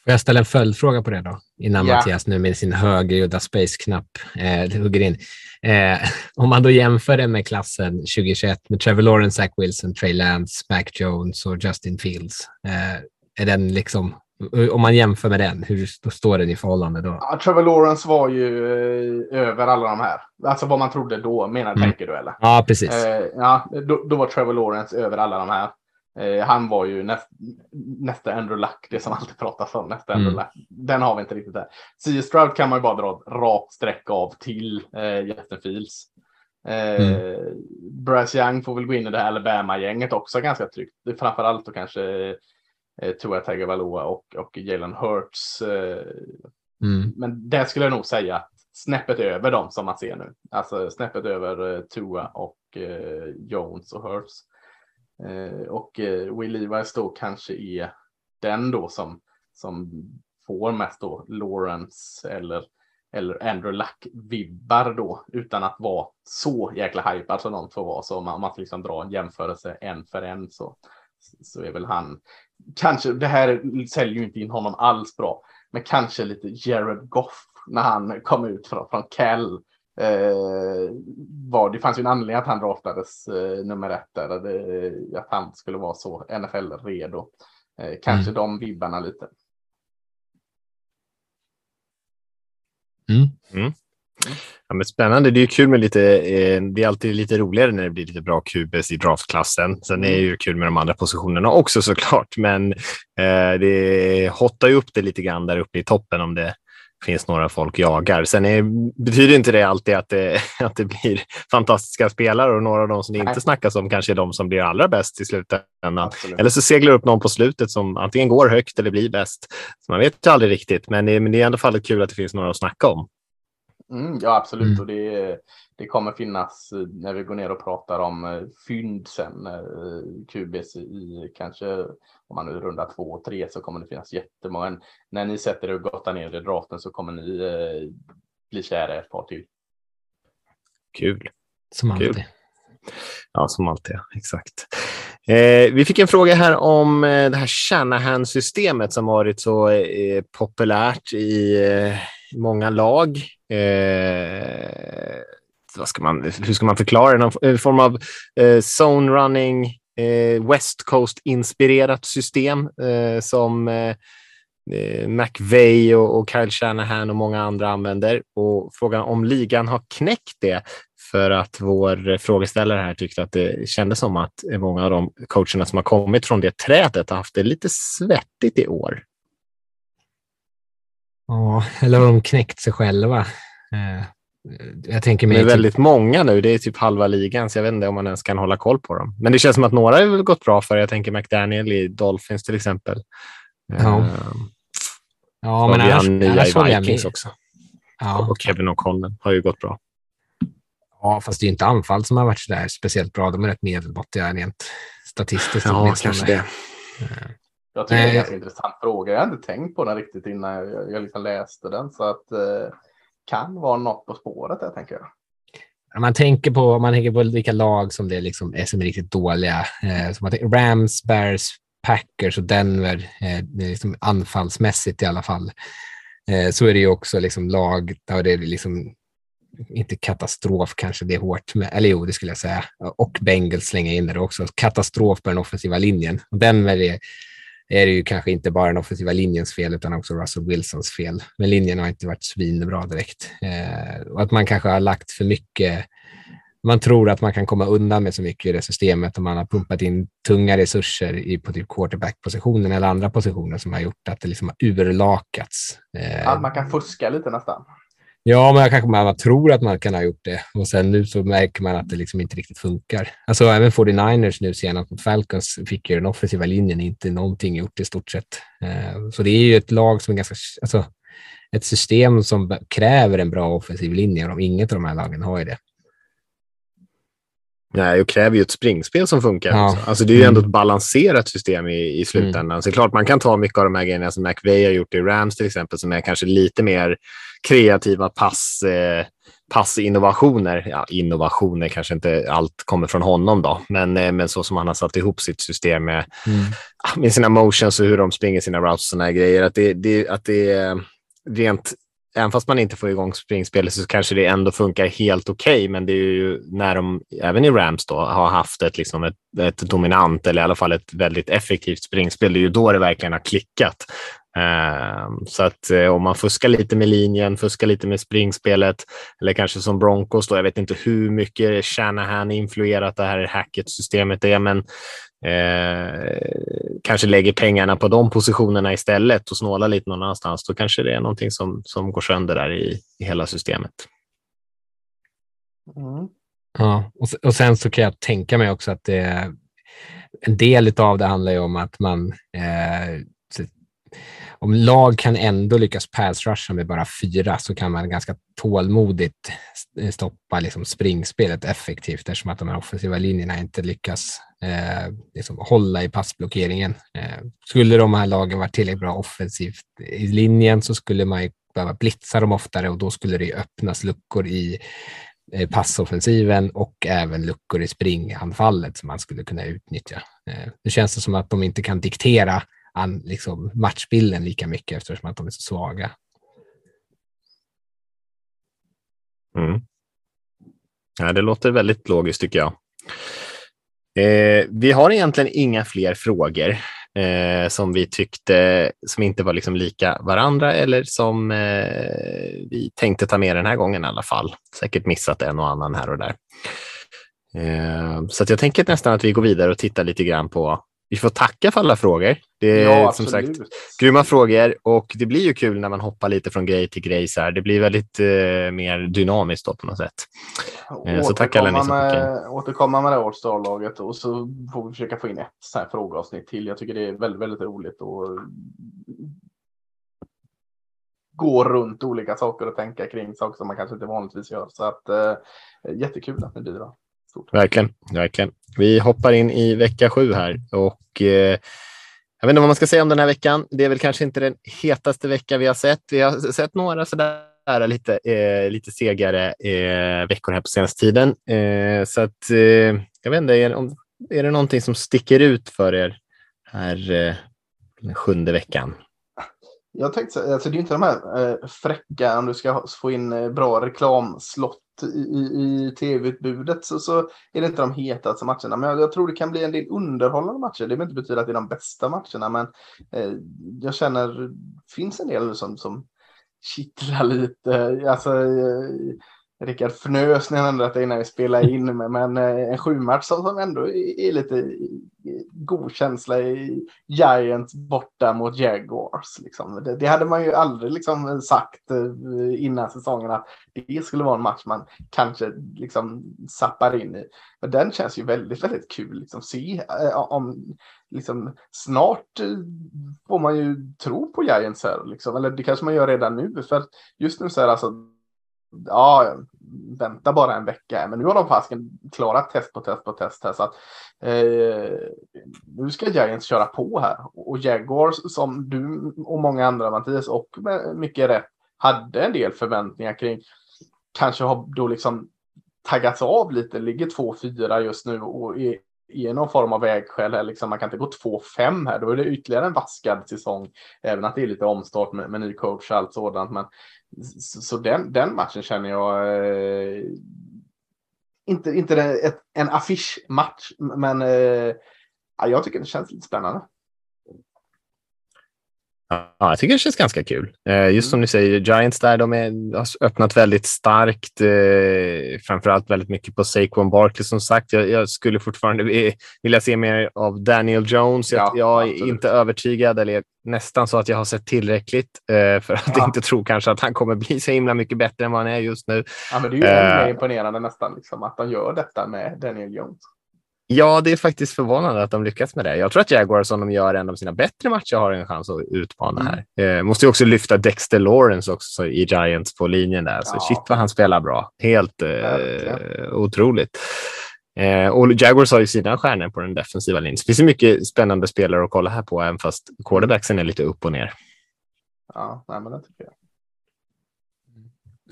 Får jag ställa en följdfråga på det då? Innan Ja. Mattias nu med sin högljudda space-knapp eh, hugger in. Eh, om man då jämför det med klassen 2021 med Trevor Lawrence, Zach Wilson, Trey Lance, Mac Jones och Justin Fields. Eh, är den liksom, om man jämför med den, hur står den i förhållande då? Ja, Trevor Lawrence var ju eh, över alla de här. Alltså vad man trodde då, menar Mm. tänker du eller? Ja, precis. Eh, ja, då, då var Trevor Lawrence över alla de här. Eh, han var ju näst, nästa Andrew Luck, det som alltid pratas om. Nästa Mm. Andrew Luck. Den har vi inte riktigt där. C.S. Stroud kan man ju bara dra ett rakt streck av till eh, Justin Fields. Eh, Mm. Bryce Young får väl gå in i det här Alabama-gänget också ganska tryggt. Framförallt då kanske eh, Tua Tagovailoa och, och Jalen Hurts. Eh, Mm. men där skulle jag nog säga att snäppet över dem som man ser nu. Alltså snäppet över eh, Tua och eh, Jones och Hurts. Eh, och eh, Will Levis då kanske är den då som, som får mest då Lawrence eller, eller Andrew Luck-vibbar då utan att vara så jäkla hypad som de två var. Så om man, man liksom dra en jämförelse en för en så, så är väl han kanske, det här säljer ju inte in honom alls bra, men kanske lite Jared Goff när han kom ut från, från Cal. Eh, var, det fanns ju en anledning att han draftades eh, nummer ett där, det, att han skulle vara så NFL-redo. Eh, kanske mm. de vibbarna lite. Mm. Mm. Ja, men spännande. Det är kul med lite. Eh, det är alltid lite roligare när det blir lite bra QBs i draftklassen. Sen är det ju kul med de andra positionerna också såklart, men eh, det hottar ju upp det lite grann där uppe i toppen om det finns några folk jagar. Sen är, betyder inte det alltid att det, att det blir fantastiska spelare och några av de som det inte snackas om kanske är de som blir allra bäst i slutändan. Absolut. Eller så seglar upp någon på slutet som antingen går högt eller blir bäst. Så man vet ju aldrig riktigt, men det, men det är i alla fall kul att det finns några att snacka om. Mm, ja, absolut. Mm. Och det, det kommer finnas eh, när vi går ner och pratar om eh, fynd sen, eh, QBs i kanske om man nu rundar två och tre så kommer det finnas jättemånga. När ni sätter er och gottar ner i draften så kommer ni eh, bli kära ett par till. Kul. Som alltid. Kul. Ja, som alltid. Exakt. Eh, vi fick en fråga här om eh, det här Shanahan-systemet som varit så eh, populärt i många lag eh, vad ska man, hur ska man förklara det? Någon eh, form av eh, zone running, eh, West Coast-inspirerat system eh, som eh, eh McVeigh och, och Kyle Shanahan och många andra använder. Och frågan om ligan har knäckt det för att vår eh, frågeställare här tyckte att det kändes som att många av de coacherna som har kommit från det trädet har haft det lite svettigt i år. Ja, eller har de knäckt sig själva? Eh, jag tänker mig... Det är typ... väldigt många nu. Det är typ halva ligan, så jag vet inte om man ens kan hålla koll på dem. Men det känns som att några har gått bra för. Jag tänker McDaniel i Dolphins till exempel. Ja, uh, ja men annars, annars i Vikings också. Ja. Och Kevin O'Connell har ju gått bra. Ja, fast det är inte anfall som har varit så där speciellt bra. De är rätt medelmåttiga rent statistiskt. Ja, kanske det. Jag tycker det är en ganska intressant fråga. Jag hade inte tänkt på den riktigt innan jag, jag liksom läste den. Så att eh, kan vara något på spåret där, tänker jag. Man tänker på, man tänker på vilka lag som, det liksom är, som är riktigt dåliga. Eh, som tänker, Rams, Bears, Packers och Denver, eh, liksom anfallsmässigt i alla fall. Eh, så är det ju också liksom lag där det är liksom inte katastrof kanske, det är hårt, men, eller jo, det skulle jag säga. Och Bengals slänga in det också. Katastrof på den offensiva linjen. Och Denver är är det ju kanske inte bara den offensiva linjens fel utan också Russell Wilsons fel. Men linjen har inte varit svinbra direkt. Eh, och att man kanske har lagt för mycket man tror att man kan komma undan med så mycket i det systemet om man har pumpat in tunga resurser i på typ quarterback-positionen eller andra positioner som har gjort att det liksom har urlakats. Att ja, man kan fuska lite nästan. Ja, men kanske man tror att man kan ha gjort det och sen nu så märker man att det liksom inte riktigt funkar. Alltså även 49ers nu senast mot Falcons fick ju den offensiva linjen inte någonting gjort i stort sett. Eh, så det är ju ett lag som är ganska, alltså ett system som kräver en bra offensiv linje och inget av de här lagen har ju det. Nej, och kräver ju ett springspel som funkar. Ja. Alltså, det är ju ändå mm. ett balanserat system i, i slutändan. Mm. Så är klart man kan ta mycket av de här grejerna som McVeigh har gjort i Rams till exempel, som är kanske lite mer kreativa pass, eh, passinnovationer. Ja, innovationer kanske inte allt kommer från honom då, men, eh, men så som han har satt ihop sitt system med, mm. med sina motions och hur de springer sina routes och sådana grejer. Att det, det, att det är rent även fast man inte får igång springspelet så kanske det ändå funkar helt okej. Okay, men det är ju när de, även i Rams då, har haft ett, liksom ett, ett dominant eller i alla fall ett väldigt effektivt springspel, det är ju då det verkligen har klickat. Uh, så att uh, om man fuskar lite med linjen, fuskar lite med springspelet eller kanske som Broncos då, jag vet inte hur mycket Shanahan influerat det här hacket-systemet är, men eh, kanske lägger pengarna på de positionerna istället och snålar lite någon annanstans, då kanske det är någonting som, som går sönder där i, i hela systemet. Mm. Ja, och, och sen så kan jag tänka mig också att det, en del av det handlar ju om att man eh, om lag kan ändå lyckas pass rusha med bara fyra så kan man ganska tålmodigt stoppa liksom springspelet effektivt eftersom att de här offensiva linjerna inte lyckas eh, liksom hålla i passblockeringen. Eh, skulle de här lagen vara tillräckligt bra offensivt i linjen så skulle man behöva blitza dem oftare och då skulle det öppnas luckor i eh, passoffensiven och även luckor i springanfallet som man skulle kunna utnyttja. Eh, nu känns det som att de inte kan diktera an, liksom matchbilden lika mycket eftersom att de är så svaga. Mm. Ja, det låter väldigt logiskt tycker jag. Eh, vi har egentligen inga fler frågor eh, som vi tyckte som inte var liksom lika varandra eller som eh, vi tänkte ta med den här gången i alla fall. Säkert missat en och annan här och där. Eh, så jag tänker nästan att vi går vidare och tittar lite grann på vi får tacka för alla frågor. Det är ja, som sagt grymma frågor och det blir ju kul när man hoppar lite från grej till grej. Så här. Det blir väldigt eh, mer dynamiskt då, på något sätt. Eh, så tack alla ni som Återkomma med det All-star-laget och så får vi försöka få in ett så här frågeavsnitt till. Jag tycker det är väldigt, väldigt roligt att gå runt olika saker och tänka kring saker som man kanske inte vanligtvis gör. Så att eh, jättekul att ni bidrar. Stort. Verkligen, verkligen. Vi hoppar in i vecka sju här och eh, jag vet inte vad man ska säga om den här veckan. Det är väl kanske inte den hetaste vecka vi har sett. Vi har sett några sådär lite, eh, lite segare eh, veckor här på senaste tiden. Eh, så att eh, jag vet inte, är, om, är det någonting som sticker ut för er här eh, den sjunde veckan? Jag tänkte, alltså det är inte de här eh, fräcka, om du ska få in eh, bra reklamslott i, i tv-utbudet så, så är det inte de hetaste matcherna. Men jag, jag, tror det kan bli en del underhållande matcher. Det behöver inte betyda att det är de bästa matcherna, men eh, jag känner det finns en del som, som kittlar lite. Alltså, eh, Rickard fnös när han ändrade det innan vi spelade in, men eh, en sjumatch som ändå är lite god känsla i Giants borta mot Jaguars. Liksom. Det, det, hade man ju aldrig liksom sagt eh, innan säsongen att det skulle vara en match man kanske liksom zappar in i. Men den känns ju väldigt, väldigt kul liksom se eh, om liksom snart får man ju tro på Giants här liksom. Eller det kanske man gör redan nu för just nu så är det alltså ja, vänta bara en vecka. Men nu har de fasken klarat test på test på test här. Så att, eh, nu ska Giants köra på här. Och Jaguars som du och många andra Mattias och med mycket rätt hade en del förväntningar kring. Kanske har då liksom taggats av lite, ligger 2-4 just nu och är är någon form av vägskäl. Liksom, man kan inte gå 2-5 här, då är det ytterligare en vaskad säsong. Även att det är lite omstart med, med ny coach och allt sådant. Men så, så den, den matchen känner jag eh, inte, inte ett, en affischmatch, men eh, jag tycker det känns lite spännande. Ja, jag tycker det känns ganska kul. Eh, just som mm. ni säger, Giants där, de är, har öppnat väldigt starkt. Eh, framförallt väldigt mycket på Saquon Barkley som sagt. Jag, jag, skulle fortfarande vilja se mer av Daniel Jones. Jag, ja, jag är inte övertygad, eller nästan så att jag har sett tillräckligt eh, för att ja. inte tro kanske att han kommer bli så himla mycket bättre än vad han är just nu. Ja, men det är ju mer imponerande nästan, liksom, att de gör detta med Daniel Jones. Ja, det är faktiskt förvånande att de lyckas med det. Jag tror att Jaguars, om de gör en av sina bättre matcher, har en chans att utmana mm. här. Eh, måste ju också lyfta Dexter Lawrence också i Giants på linjen där. Så ja. shit vad han spelar bra. Helt eh, otroligt. Eh, och Jaguars har ju sina stjärnor på den defensiva linjen. det finns ju mycket spännande spelare att kolla här på, även fast quarterbacksen är lite upp och ner. Ja, nej, men det tycker jag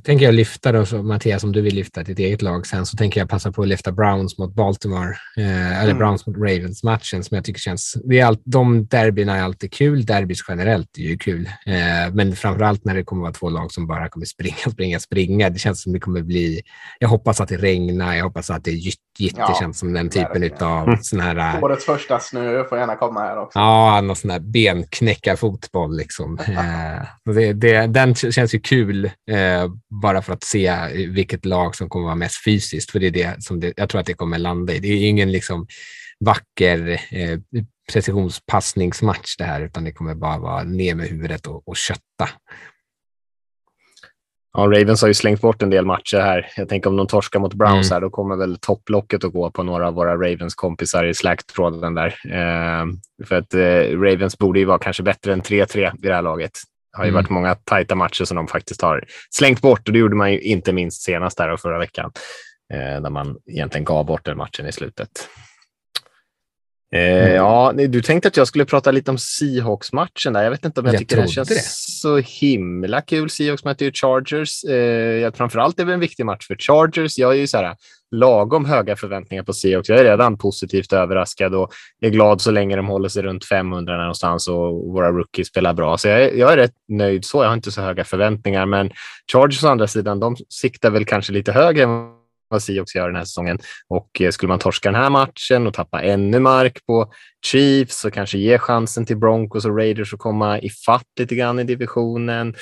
tänker jag lyfta då, så, Mattias, om du vill lyfta ditt eget lag sen, så tänker jag passa på att lyfta Browns mot Baltimore, eh, eller mm. Browns mot Ravens-matchen som jag tycker känns... Det är all, de derbyna är alltid kul. Derbys generellt är ju kul, eh, men framför allt när det kommer vara två lag som bara kommer springa, springa, springa. Det känns som det kommer bli... Jag hoppas att det regnar, jag hoppas att det är gytt, gytt. Ja, det känns som den typen av mm. sån här... Eh, Årets första snö får gärna komma här också. Ja, någon sån här benknäckarfotboll liksom. eh, det, det, den känns ju kul. Eh, bara för att se vilket lag som kommer vara mest fysiskt. För det är det som det, jag tror att det kommer landa i. Det är ingen liksom vacker eh, precisionspassningsmatch det här, utan det kommer bara vara ner med huvudet och, och kötta. Ja, Ravens har ju slängt bort en del matcher här. Jag tänker om de torskar mot Browns mm. här, då kommer väl topplocket att gå på några av våra Ravens-kompisar i Slack-tråden där. Eh, för att eh, Ravens borde ju vara kanske bättre än 3-3 vid det här laget. Har ju mm. varit många tajta matcher som de faktiskt har slängt bort och det gjorde man ju inte minst senast där och förra veckan, eh, där man egentligen gav bort den matchen i slutet. Eh, mm. Ja, du tänkte att jag skulle prata lite om Seahawks-matchen där. Jag vet inte om jag, jag tycker det känns det. så himla kul. Seahawks möter ju Chargers. Eh, framförallt är det en viktig match för Chargers. Jag är ju så här lagom höga förväntningar på Seahawks. Jag är redan positivt överraskad och är glad så länge de håller sig runt 500 någonstans och våra rookies spelar bra. Så jag är, jag är rätt nöjd så. Jag har inte så höga förväntningar, men Chargers å andra sidan, de siktar väl kanske lite högre vad Seahawks gör den här säsongen. Och eh, skulle man torska den här matchen och tappa ännu mark på Chiefs och kanske ge chansen till Broncos och Raiders att komma ifatt lite grann i divisionen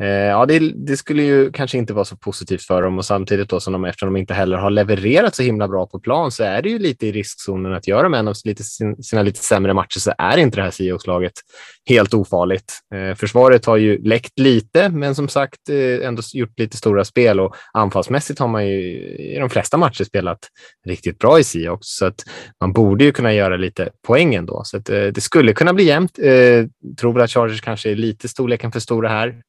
Eh, ja, det, det, skulle ju kanske inte vara så positivt för dem och samtidigt då som de, eftersom de inte heller har levererat så himla bra på plan så är det ju lite i riskzonen att göra med en av lite, sina lite sämre matcher så är inte det här Seahawks-laget helt ofarligt. Eh, försvaret har ju läckt lite, men som sagt eh, ändå gjort lite stora spel och anfallsmässigt har man ju i de flesta matcher spelat riktigt bra i Seahawks så att man borde ju kunna göra lite poäng ändå. Så att, eh, det skulle kunna bli jämnt. Eh, tror väl att Chargers kanske är lite storleken för stora här.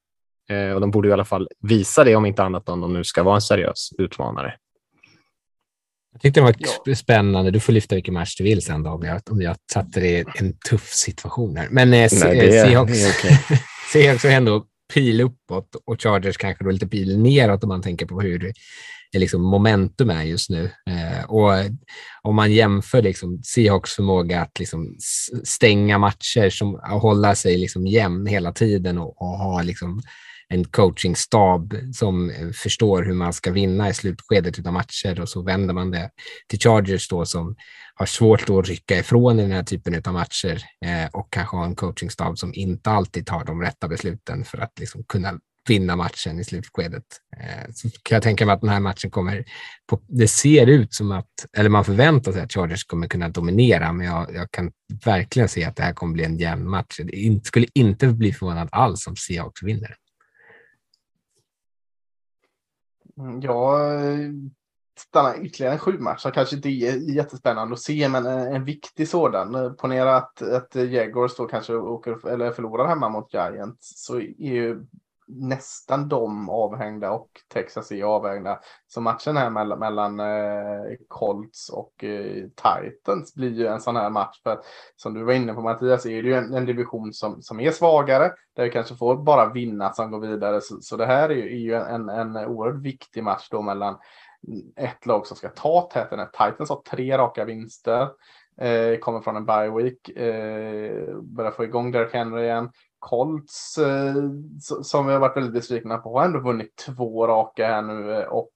Eh, och de borde i alla fall visa det om inte annat om de nu ska vara en seriös utmanare. Jag tyckte det var ja. spännande. Du får lyfta vilken match du vill sen då, om jag, om jag satte dig i en tuff situation här. Men eh, Seahawks okay. är ändå pil uppåt och Chargers kanske då lite pil neråt om man tänker på hur det, liksom momentum är just nu. Eh, och om man jämför liksom Seahawks förmåga att liksom stänga matcher, som, att hålla sig liksom jämn hela tiden och, och ha liksom en coachingstab som eh, förstår hur man ska vinna i slutskedet av matcher och så vänder man det till Chargers då som har svårt att rycka ifrån i den här typen av matcher eh, och kanske har en coachingstab som inte alltid tar de rätta besluten för att liksom kunna vinna matchen i slutskedet. Eh, så kan jag tänka mig att den här matchen kommer, på, det ser ut som att, eller man förväntar sig att Chargers kommer kunna dominera, men jag, jag kan verkligen se att det här kommer bli en jämn match. Det skulle inte bli förvånad alls om Seahawks vinner. Mm, Mm, jag eh, stannar ytterligare en sju matcher. Kanske inte är jättespännande att se, men eh, en viktig sådan. Eh, ponera att, att Jaguars då kanske åker, eller förlorar hemma mot Giants så är ju nästan de avhängda och Texas är avhängda. Så matchen här mellan, mellan eh, Colts och eh, Titans blir ju en sån här match. För att, som du var inne på Mattias är det ju en, en, division som, som är svagare. Där vi kanske får bara vinna som går vidare. Så, så det här är ju, är ju en, en oerhört viktig match då mellan ett lag som ska ta täten. Titans har tre raka vinster. Eh, kommer från en bye week. Eh, börjar få igång Derek Henry igen. Colts eh, som vi har varit väldigt besvikna på har ändå vunnit två raka här nu eh, och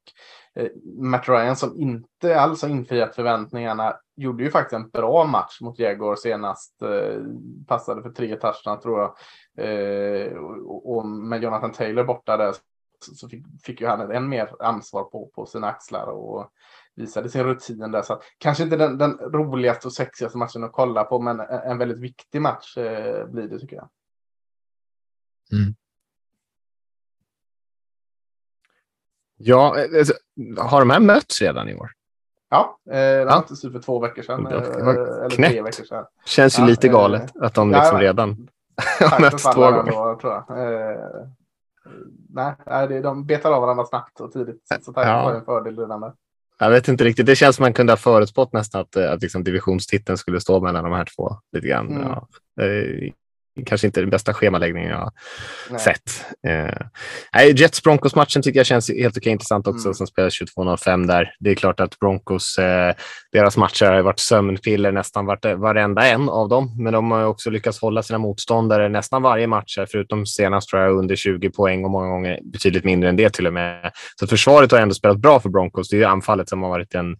eh, Matt Ryan som inte alls har infriat förväntningarna gjorde ju faktiskt en bra match mot Jaguar senast. Eh, passade för tre touchdowns tror jag. Eh, och med Jonathan Taylor borta där så fick, fick ju han än mer ansvar på, på sina axlar och visade sin rutin där. Så kanske inte den, den, roligaste och sexigaste matchen att kolla på, men en väldigt viktig match blir det tycker jag. Mm. Ja, eh, alltså, har de här mötts redan i år? Ja, eh, det ja. möttes för två veckor sedan. Det var eh, eller tre veckor sedan. Känns ju ja, lite galet att de liksom ja, redan har mötts två gånger. Då, tror jag. Eh, nej, de betar av varandra snabbt och tidigt. Så det ja. var en fördel redan där. Jag vet inte riktigt. Det känns som man kunde ha förutspått nästan att, att liksom divisionstiteln skulle stå mellan de här två lite grann. Mm. Ja kanske inte den bästa schemaläggningen jag har sett. Eh, Jets Broncos-matchen tycker jag känns helt okej intressant också, mm. som spelas 22.05 där. Det är klart att Broncos, eh, deras matcher har varit sömnpiller nästan vart, varenda en av dem, men de har också lyckats hålla sina motståndare nästan varje match, förutom senast tror jag under 20 poäng och många gånger betydligt mindre än det till och med. Så försvaret har ändå spelat bra för Broncos. Det är ju anfallet som har varit en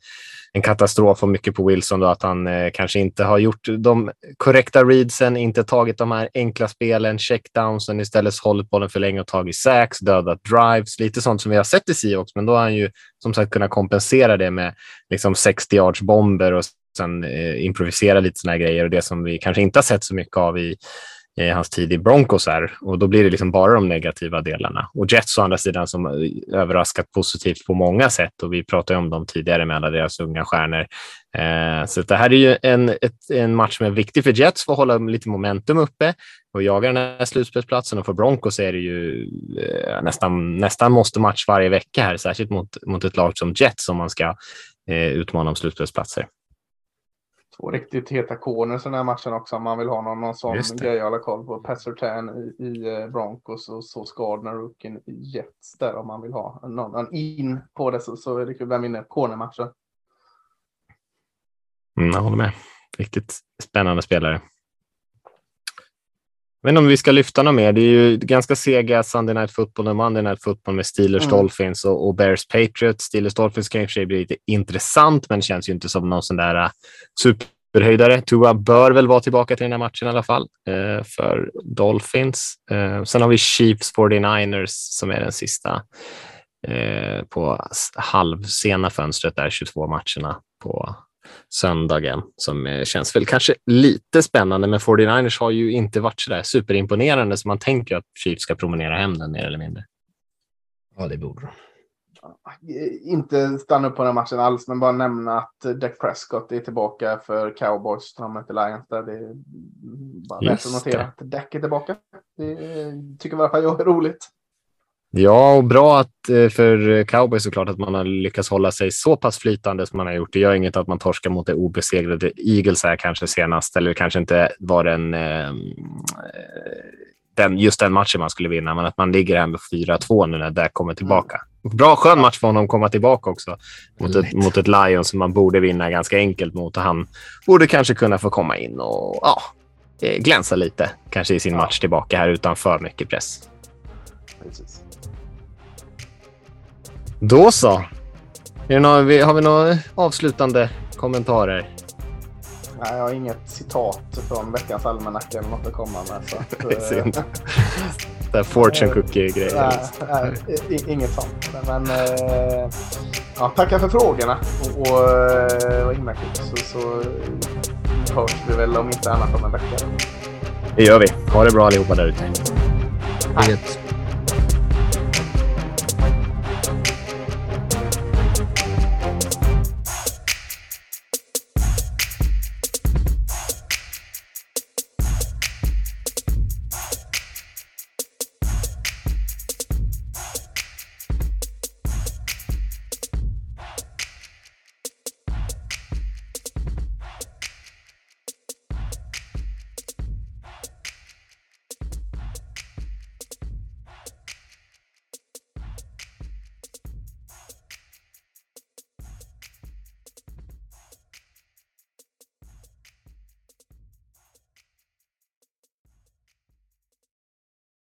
en katastrof och mycket på Wilson då att han eh, kanske inte har gjort de korrekta readsen, inte tagit de här enkla spelen, checkdownsen, istället hållit bollen för länge och tagit sacks, dödat drives, lite sånt som vi har sett i Seahawks, men då har han ju som sagt kunnat kompensera det med liksom 60 yards bomber och sen eh, improvisera lite såna här grejer. Och det som vi kanske inte har sett så mycket av i Eh, hans tid i Broncos är. Och då blir det liksom bara de negativa delarna. Och Jets å andra sidan som eh, överraskat positivt på många sätt och vi pratade om dem tidigare med alla deras unga stjärnor. Eh, så det här är ju en, ett, en match som är viktig för Jets för att hålla lite momentum uppe och jaga den här slutspelsplatsen och för Broncos är det ju eh, nästan, nästan måste match varje vecka här, särskilt mot, mot ett lag som Jets om man ska eh, utmana om slutspelsplatser. Två riktigt heta corners i den här matchen också om man vill ha någon, någon sån grej att hålla koll på. Pat Sertan i, i eh, Broncos och så Gardner Rookin i Jets där om man vill ha någon, någon in på det så, så är det kul. Vem vinner cornermatchen? Mm, jag håller med. Riktigt spännande spelare. Jag vet inte om vi ska lyfta något mer. Det är ju ganska sega Sunday Night Football och Monday Night Football med Steelers mm. Dolphins och, och, Bears Patriots. Steelers Dolphins kan i och för sig bli lite intressant, men känns ju inte som någon sån där äh, superhöjdare. Tua bör väl vara tillbaka till den här matchen i alla fall eh, för Dolphins. Eh, sen har vi Chiefs 49ers som är den sista eh, på halvsena fönstret där, 22 matcherna på söndagen som eh, känns väl kanske lite spännande. Men 49ers har ju inte varit så där superimponerande så man tänker att Chiefs ska promenera hem den mer eller mindre. Ja, det borde de. Inte stanna upp på den matchen alls, men bara nämna att Dak Prescott är tillbaka för Cowboys när de möter Lions. Där det är bara värt att notera att Dak är tillbaka. Det tycker i alla fall jag är roligt. Ja, och bra att, eh, för Cowboys såklart att man har lyckats hålla sig så pass flytande som man har gjort. Det gör inget att man torskar mot det obesegrade Eagles här kanske senast, eller kanske inte var den, eh, den, just den matchen man skulle vinna, men att man ligger här med 4-2 nu när det kommer tillbaka. Mm. Bra skön match för honom att komma tillbaka också mot ett, mot ett Lions som man borde vinna ganska enkelt mot och han borde kanske kunna få komma in och ja, eh, glänsa lite kanske i sin match tillbaka här utan för mycket press. Precis. Då så. Några, har vi några avslutande kommentarer? Nej, jag har inget citat från veckans almanacka eller något att komma med. Så att, det är synd. Det är fortune cookie-grejer. Nej, nej, inget sånt. Men äh, ja, tackar för frågorna och, och, och eh, himla så, så hörs vi väl om inte annat om en vecka. Det gör vi. Ha det bra allihopa där ute.